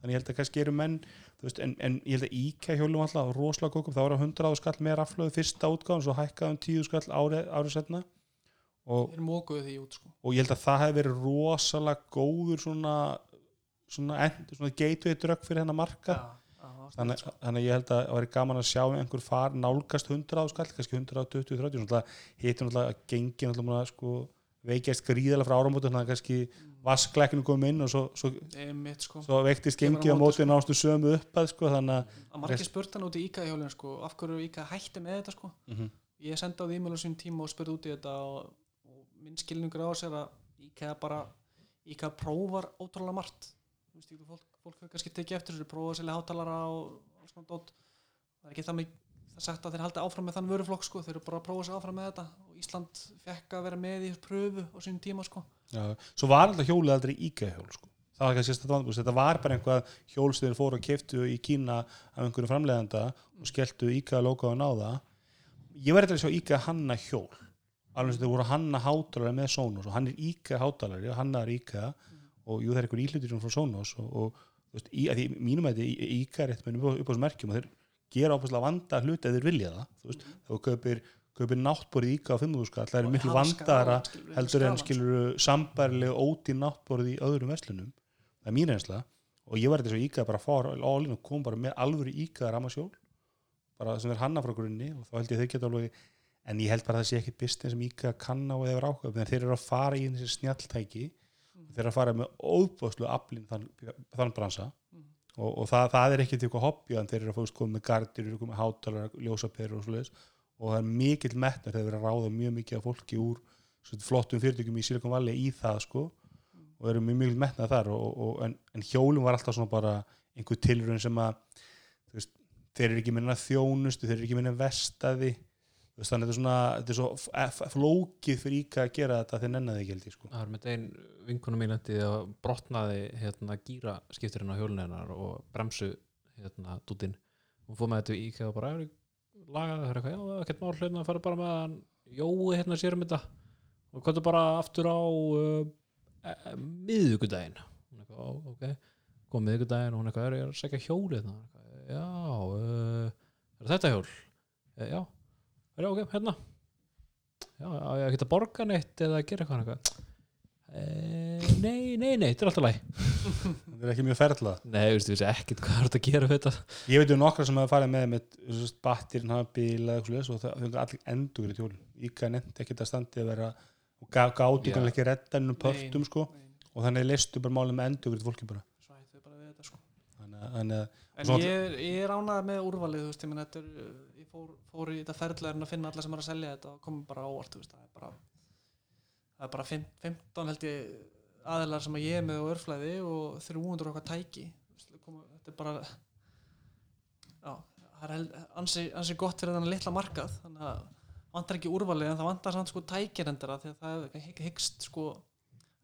Þannig ég held að kannski eru menn þú veist, en, en ég held að IKEA hjólum alltaf rosalega kókum, það var að 100 skall með raflöðu fyrsta útgáðan, svo hækkaði um 10 skall árið ári setna og, sko. og ég held að það hefði verið rosalega góður svona svona, end, svona gateway drögg fyrir hennar marka það var þannig, sko. þannig að ég held að það væri gaman að sjá einhver far nálgast 100 skall, kannski 120, 30 svona hittum náttúrulega að gengi náttúrulega sko, veikjast gríðalega frá áramótu þannig að kannski vaskleikinu kom inn og svo, svo, Einmitt, sko. svo veiktist Kemur á móti, móti nástu sömu uppað sko, þannig að að margir spurt hann út í IKA hjólinn sko, af hverju IKA hætti með þetta sko. Mhm. ég sendi á því e-mail á sín tíma og spurði út í þetta og, og minn skilningur á þessu er að IKA bara IKA prófar ótrúlega margt Þú veist, fólk, hefur kannski tekið eftir þessu prófa að selja hátalara og alls konar dót. Það er ekki það, mig, það er sagt að þeir haldi áfram með þann vöruflokk sko, þeir eru bara að prófa sig áfram með þetta. Og Ísland fekk að vera með í pröfu á sínum tíma sko. Já, svo var alltaf hjólið aldrei IKEA hjól sko. það var kannski þetta vandbúst þetta var bara einhvað hjól sem þeir fóru og keftu í Kína af einhverju framleiðanda og skelltu IKEA logoðan á það. Ég var eitthvað að sjá IKEA hanna hjól. Alveg sem þeir voru að hanna hátalari með Sonos og hann er IKEA hátalari og jú það er Sonos og, þú veist, í, að því mínum að þetta IKEA er eitthvað upp á þessu merkjum og þeir gera áfærslega vanda hluti ef þeir vilja það þú veist, þá kaupir, kaupir náttborið IKEA á 5.000 skall, það er miklu skilurðu, heldur en skalann, skilur sambærilega óti náttborð í öðrum verslunum. Það er mín einsla og ég var þetta svo íkað bara að fara álinn og kom bara með alvöru íkað ramasjól bara sem er hanna frá grunni og þá held ég þau geta alveg en ég held bara að það sé ekki business sem kanna og þeir eru ákveð en þeir eru að fara í þessi snjalltæki þeir eru að fara með óbúðslu aflinn þann, þann bransa. Mhm. og, og það, það er til eitthvað hobby en þeir eru að fóðast komið með gardir, eru komið með hátalara ljósaperur og svoleiðis. Og það er mikill metnar þegar þeir eru að ráða mjög mikið af fólki úr flottum fyrirtökjum í Silicon Valley í það sko. Og eru mjög mikill metnað þar og, og, en, en hjólum var alltaf svona bara einhver tilraun sem að veist, þeir eru ekki minna þjónustu, þeir eru ekki minna vestaði þannig að þetta er er svo flókið fyrir íka að gera þetta þeir nennaði ekki held ég sko. Það er með einn vinkonu mín lendi að brotnaði hérna gíra skipturinn á hjólinu hennar og bremsu hérna dútin hún fór með þetta í IKEA og bara er lagað það er eitthvað, já, ekkert mál hlutna að fara bara með hann Jói hérna sér um þetta. Og hvað bara aftur á uh, e, ó, ok. Kom miðvikudaginn og hún eitthvað, er ég að segja hjólið hérna. Já, uh, er þetta hjól? E, já, er ok, hérna. Já, á ég að geta borga neitt eða gera eitthvað eitthvað Eh, nei, nei, nei, þetta er alltaf læg þetta er ekki mjög ferðlað Nei, veistu, vissi ekkert hvað er þetta að gera við þetta. Ég veit um nokkra sem hafa farið með með battirinn hafa bíla og það fengur allir endur í hjólum íka nefndi ekki að standi að vera og gá- gátu Já. kannski ekki redda ennum pörtum sko. og þannig leistu bara málið með endur fólki bara. Svæði bara við þetta sko. Þannig að- En Svona- ég, er- ég er ánægð með úrvalið, þú veist, ég, meni, þetta er, fór, fór í þetta ferðlega en að finna alla sem er að selja þetta og komum bara á óvart, þú veist, það er bara, það er bara fimm- 15 held ég aðilar sem að ég er með á örflæði og 300 okkar tæki, þetta er bara, já, það er held, ansi, ansi gott fyrir þennan litla markað, þannig að vantar ekki úrvalið en það vantar samt sko tækirendara því að það er hygg- hyggst sko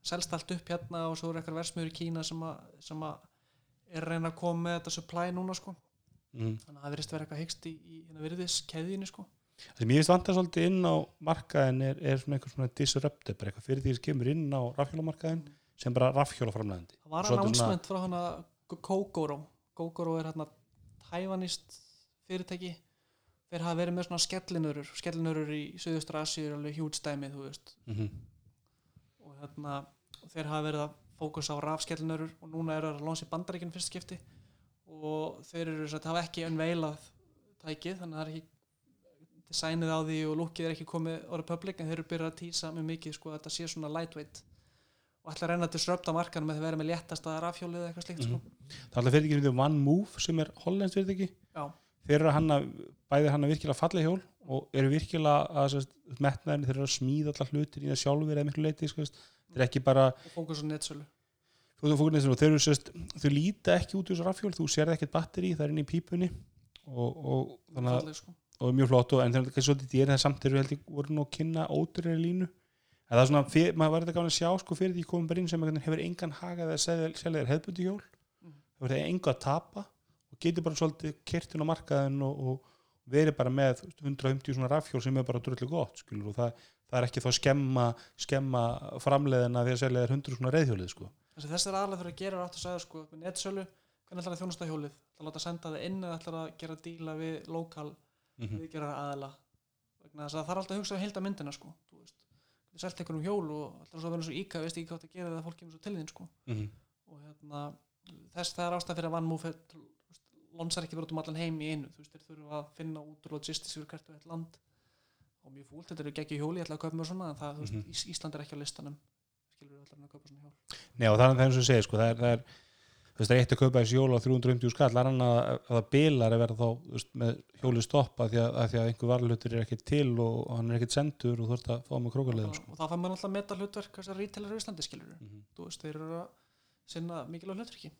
selst allt upp hérna og svo er eitthvað versmiður í Kína sem að, sem að er reyna að koma með þetta supply núna sko mm. þannig að það verðist vera eitthvað hyggst í, í hérna virðis keðjunni sko það sem ég veist vantar svolítið inn á markaðin er, er svona einhver svona disruptor bara eitthvað fyrir því sem kemur inn á rafhjólamarkaðin sem bara rafhjólaframlegandi það var announcement frá hana Kogoro Kogoro er hérna tævanist fyrirtæki. Þeir hafa verið með svona skellinurur skellinurur í Suðustra Asíu er alveg hjút stæmi þú veist. Mm og hérna þeir hafa verið að fókus á rafskellinurur og núna eru þeir að lónsa í bandaríkinn fyrst skipti og þeir eru að hafa ekki unveilað tækið þannig að það er ekki designið á því og lukkið er ekki komið orðið public en þeir eru byrjað að tísa mjög mikið sko að þetta sé svona lightweight og ætla að reyna að disrupta markanum að vera með léttasta rafhjólið eða eitthvað slíkt sko. það er alltaf fyrirtæki sem heitir One Move sem er hollenskt fyrirtæki. Já, þeir eru að hanna, bæði hanna virkilega falleg hjól og eru virkilega að metnaðin, þeir eru að smíða allar hlutir í það sjálfur eða miklu leiti, sko, þeir eru ekki bara og fókus á netsölu þú þú fókur neður, þeir eru sérst, þau líta ekki út úr þessu rafhjól, þú sérð ekkert batteri það er inn í pípunni og, og, þannig að, sko. og mjög flott og, en þeir eru kannski svolítið dýr, það samt þeir eru held ég voru nú að kynna ódurri línu en það er svona, fyr, maður var þetta gáðan að sjá sko fyrir því komum bara inn sem hefur engan hagað að selja þér hefðbundi hjól Mhm. það verður engu að tapa og getur bara svolítið kertin á markaðin og, og verið bara með þú veist, 150 svona rafhjól sem er bara drullu gott skilur, og það, það er ekki þá skemma skemma framleiðina því að selja þér 100 svona reyðhjólið sko. Þess er aðlega fyrir að gera átt að segja sko, með netsölu hvernig ætlar að þjónusta hjólið ætlar að láta senda það inn eða ætlar að gera díla við lokal Mhm. viðgerðar aðila vegna þess að það er alltaf að hugsa um heilda myndina sko, þú veist, þú selt einhverjum hjól og alltaf svo að vera svo íka, veist ekki hvað það gera þegar fólk kemur svo til þín sko Mhm. og hérna, þess það er ástæð fyrir að vannmúf lonsar ekki verið út um allan heim í einu þú veist, þeir þurfa að finna út úr logistics fyrir hvert og eitt land og mjög fúlt, þetta eru geggi hjóli, ég ætla að kaupa mér svona en það, þú veist, Mhm. Ís- Ísland er ekki á listanum skilur allar að kaupa svona hjól. Nei og það er það eins og segir sko, það er, það er þú veist, það er eitt að kaupa þessi hjól á 350 skall, það er annað að, að það bilar að vera þá veist, með hjólið stoppa því að, að því að einhver varlutur er ekkert til og, og hann er ekkert sendur og þú ert að fá með krókulegum sko. og þá fær maður alltaf meta hlutverk þessar retailer í Íslandi skilur við Mhm. þú veist, þeir eru að sinna mikilvæg hlutverki.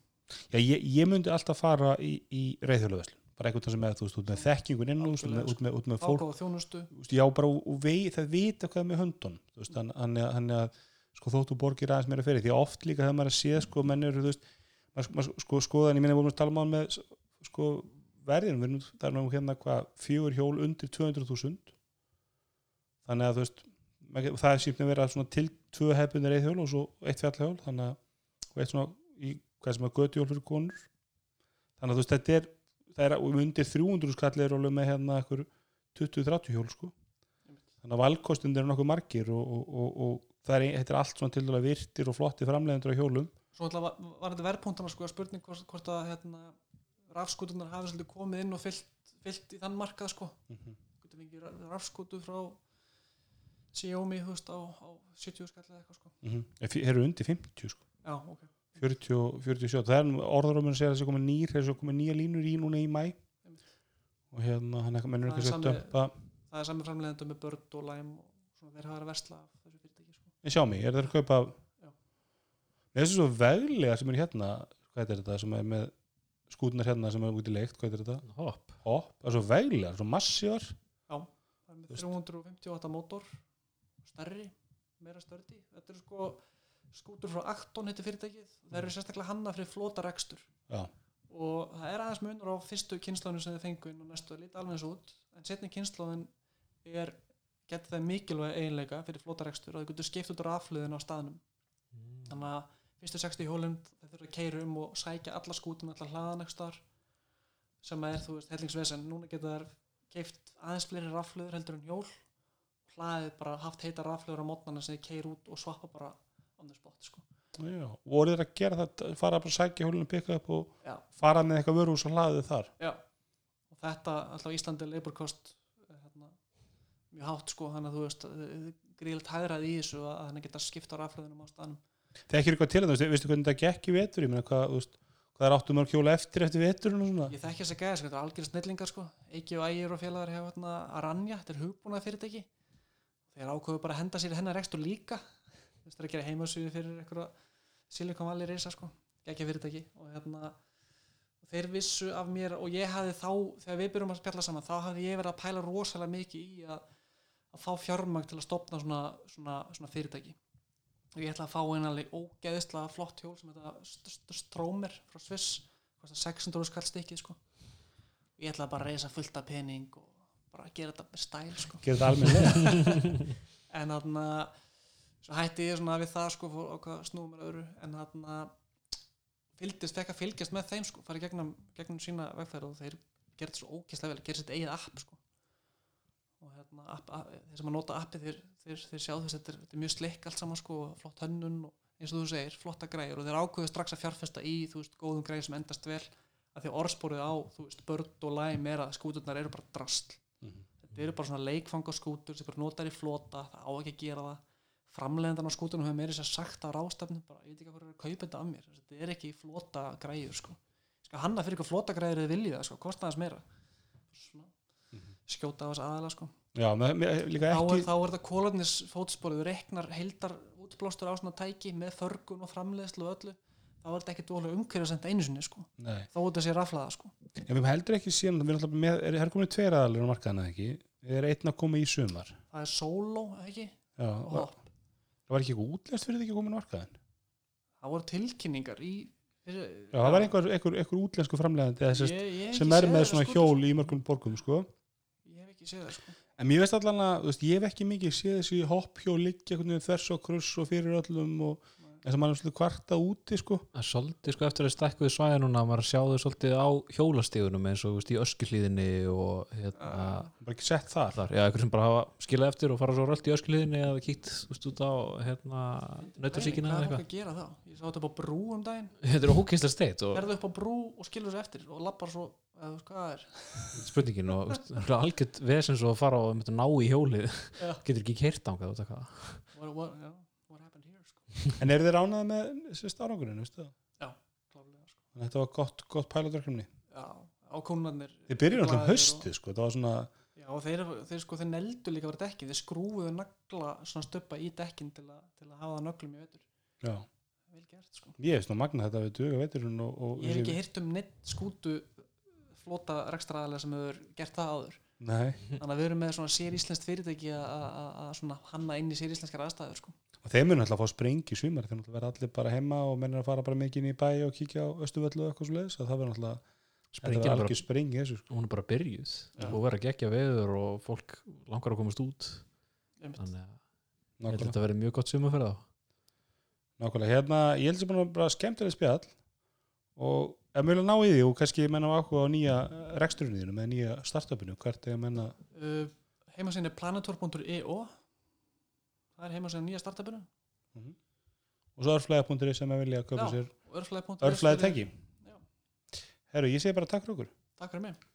Já, ég, ég myndi alltaf fara í, í reyðhjóluveslun, bara einhvern sem með, þú veist, út með þekkingun inn út með, út með, út með fólk, ákváða þjónustu já, bara og, og vei, það vita hvað er með höndun, þú veist, hann, hann, er- hann er að, sko, þóttu borgir aðeins meira fyrir, því. Oft líka þegar maður er að sé, sko, menn eru, þú veist, maður, sko, skoðan, ég minna, við að tala um hann með, sko, verðin, við erum, er nú hérna, hvað, fjögur hjól undir 200.000, þannig að, þú veist, maður- það er sífn að vera svona til tvö hefbunir reyðhjól og svo eitt fjallhjól, þannig að, og eitt svona í, hvað sem að götuhjól fyrir konur, þannig að, þú veist, þetta er, það er um undir 300 skall er alveg með hérna ekkur 20-30 hjól sko. Þannig að valkostundir er nokkuð margir og, og, og, og það er, þetta er allt svona til dæla virtir og flotti framleiðendur á hjólum. Svo var, var þetta verðpunktana sko að spurning hvort, hvort að hérna, rafskútunar hafi svolítið komið inn og fyllt, fyllt í þann markað sko. Getur fengið rafskútu frá Xiaomi veist á, á 70 skall eða eitthvað sko. Mm -hmm. eru undir 50 sko. Já, ok. 40, og 47, það er orðaróminn að segja að þessi komið nýr, þessi komið nýja línur í núna í mæ og hérna hann er mennur Það ekki að dömpa það er sami framleiðendur með börn og læm og svona verið að versla af en sjá mig, er það að kaupa Já. þessu svo veglega sem er hérna hvað er þetta sem er með skútunar hérna sem er út í leikt, hvað er þetta? hopp Hopp, það er svo veglega, svo massívar það er með Þú veist. 358 mótor stærri, meira stördi þetta eru sko skútur frá Acton heitir fyrirtækið, þeir eru sérstaklega hanna fyrir flotarekstur Já. og það er aðeins munur á fyrstu kynnslóðinu sem þið fengu inn og næstu að líta alveg eins út en setni kynnslóðin er getur það mikilvæg eiginleika fyrir flotarekstur og þau getur skipt út á rafluðin á staðnum. Þannig að fyrstu 60 hjólinn þeir þurfa að keira um og sækja alla skútuna alla hlaðan ekki starf sem er þú veist hellingsvesen, núna getur þær keift aðeins fleiri rafluður heldur en hjól. Hlaðið bara haft heita rafluður á mótnana sem þið keir út og svappa bara on the spot sko. Já, voru þeir að gera þetta, fara bara að sækja hjólinu pikka upp og Já. fara með eitthvað vöru og hlaðið þar? Já, og þetta alltaf Íslandi er labor cost eh, hérna, mjög hátt sko, þannig að þú veist gríðilegt hægrað í þessu að hann geta skipt á rafluðunum á staðnum. Þekkir eitthvað til þetta, veistu hvernig þetta gekk í vetur? Ég meina hvað, þú veist, hvað er áttu mörg hjóla eftir eftir veturinn og svona? Ég þekki þess að gæða, sko, þetta er algjör snillingar sko. Eiki og Ægir og félagar hefur hérna Aranja, þetta er hugbúnað fyrirtæki þeir ákveðu bara að henda sér hennar rekstur líka. Þú veist, þeir eru að gera heimasvíði fyrir reysa sko, hérna þeir vissu af mér og ég hafði þá þegar við byrjum að spjalla saman, þá hafði ég verið að pæla rosalega mikið í að, að fá fjármang til að stopna svona, svona, svona fyrirtæki. Og ég ætla að fá einn alveg ógeðislega flott hjól sem þetta St- St- Stromer frá Sviss. Kostar 600 skall stikkið sko. Og ég ætla bara að reysa fullt af pening og bara gera þetta með stæl sko. Gera þetta almennilega. En þarna svo hætti ég svona við það sko að snúa mér öðru. En þarna fylgdist, fekk að fylgjast með þeim sko farið gegnum, gegnum sína vegfæri og þeir gerði svo ókesslega vel, gerði sitt eigið app sko. og hérna app, app, þeir sem að nota appi þeir, þeir, þeir sjá þess að þetta er, þetta er mjög slikk allt saman sko flott hönnun og eins og þú segir, flotta græður og þeir ákveðu strax að fjárfesta í þú veist, góðum græður sem endast vel að því að orðspórið á, þú veist, börn og læm er að skúturnar eru bara drastl þetta eru bara svona leikfangaskútur sem bara notar í flota, það á ekki að gera það. Framleiðandan á skútunum hefur meiri sér sagt á rástefnum, bara ég veit ekki hvað er að kaupa þetta af mér. Þetta er ekki flota græjur sko. skal hanna fyrir hvað flota þið viljið það sko, kosta þess meira. Svona, skjóta á þess aðala sko. Já, með, með, líka þá, ekki er, þá er þetta kólefnis fótsporið reknar heildar útblástur á svona tæki með förgun og framleiðslu og öllu þá er þetta ekki dólega umhverjusend einu sinni sko. Nei, þó þetta sé raflaða sko. en við heldur ekki síðan við erum með, er, er komin tveir aðalur á markaðina ekki, er einn að koma í sumar það er solo, ekki? Já, var, það var ekki eitthvað útlest fyrir því að koma á markaðin það voru tilkynningar í Já, það var einhver, einhver, einhver útlensku framlegandi sem, er með svona skútu, hjól í mörgum borgum sko. sko. ég hef ekki séð það sko. En mér veist allan að, þú veist, ég hef ekki mikið séð þessi hopp hjól liggja þvers og kruss og fyrir öllum og eins og maður er svolítið kvarta úti sko? Það er svolítið sko eftir að stækkuði svæði núna maður að sjá þau svolítið á hjólastígunum eins og veist, í öskuhlíðinni og hérna bara ekki sett þar? þar, já, einhver sem bara hafa skilað eftir og fara svo rölt í öskuhlíðinni eða þú veist, út á hérna nautarsíkina Hvað eða er fólk eitthvað. að gera þá? Ég sá þetta upp á brú um daginn. Þetta er ókýrslega steitt og Ferðu upp á brú og skilur þessu eftir og lappar svo, eða þú veist hvað það er? Spurningin og það er algjört vesens og að fara og ná í hjólið. Getur ekki út af hvað en eru þeir ánæði með þessi stárangurinn veistu það? Klárlega, sko. Þetta var gott, gott pælutverkefni Já, ákónarnir þið byrjuðu alltaf höstu sko það var svona Já, og þeir, þeir sko, þeir neldu líka verið dekkin þeir skrúfuðu nagla svona stöppa í dekkin til, a, til að hafa nöglum í vetur já vel gert sko ég veist nú magna þetta við duga veiturinn og, og Ég hef ekki heyrt um neitt skútu flota rekstraðalega sem hefur gert það áður Nei. þannig að við erum með svona séríslenskt fyrirtæki að- svona hanna inn í séríslenskar aðstæður sko. Og þeir munu alltaf að fá sprengi í sumar þeir náttúrulega verða allir bara heima og mennir að fara bara mikið inn í bæ og kíkja á östuvöldu og eitthvað svo leiðis það verður alltaf þetta Sprengin er algjör sprengi þessu sko. hún er bara byrjuð Já. og verður að gegja veður og fólk langar að komast út Einmitt. þannig að ég held að þetta verður mjög gott sumar fyrir þá nákvæmlega. Hérna, ég held sem bara, bara skemmtileg spjall og ef mjög ná í því og kannski menna á áhuga á nýja reksturinn þínu með nýja startupinu hvert er að menna uh, heimasinn er planetor.io það er heimasinn nýja startupinu. Og svo örflæða.ri sem að vilja að köpa sér og örflæði.is örflæði tengi Já. Herru, ég segi bara takk fyrir okkur. Takk fyrir mig.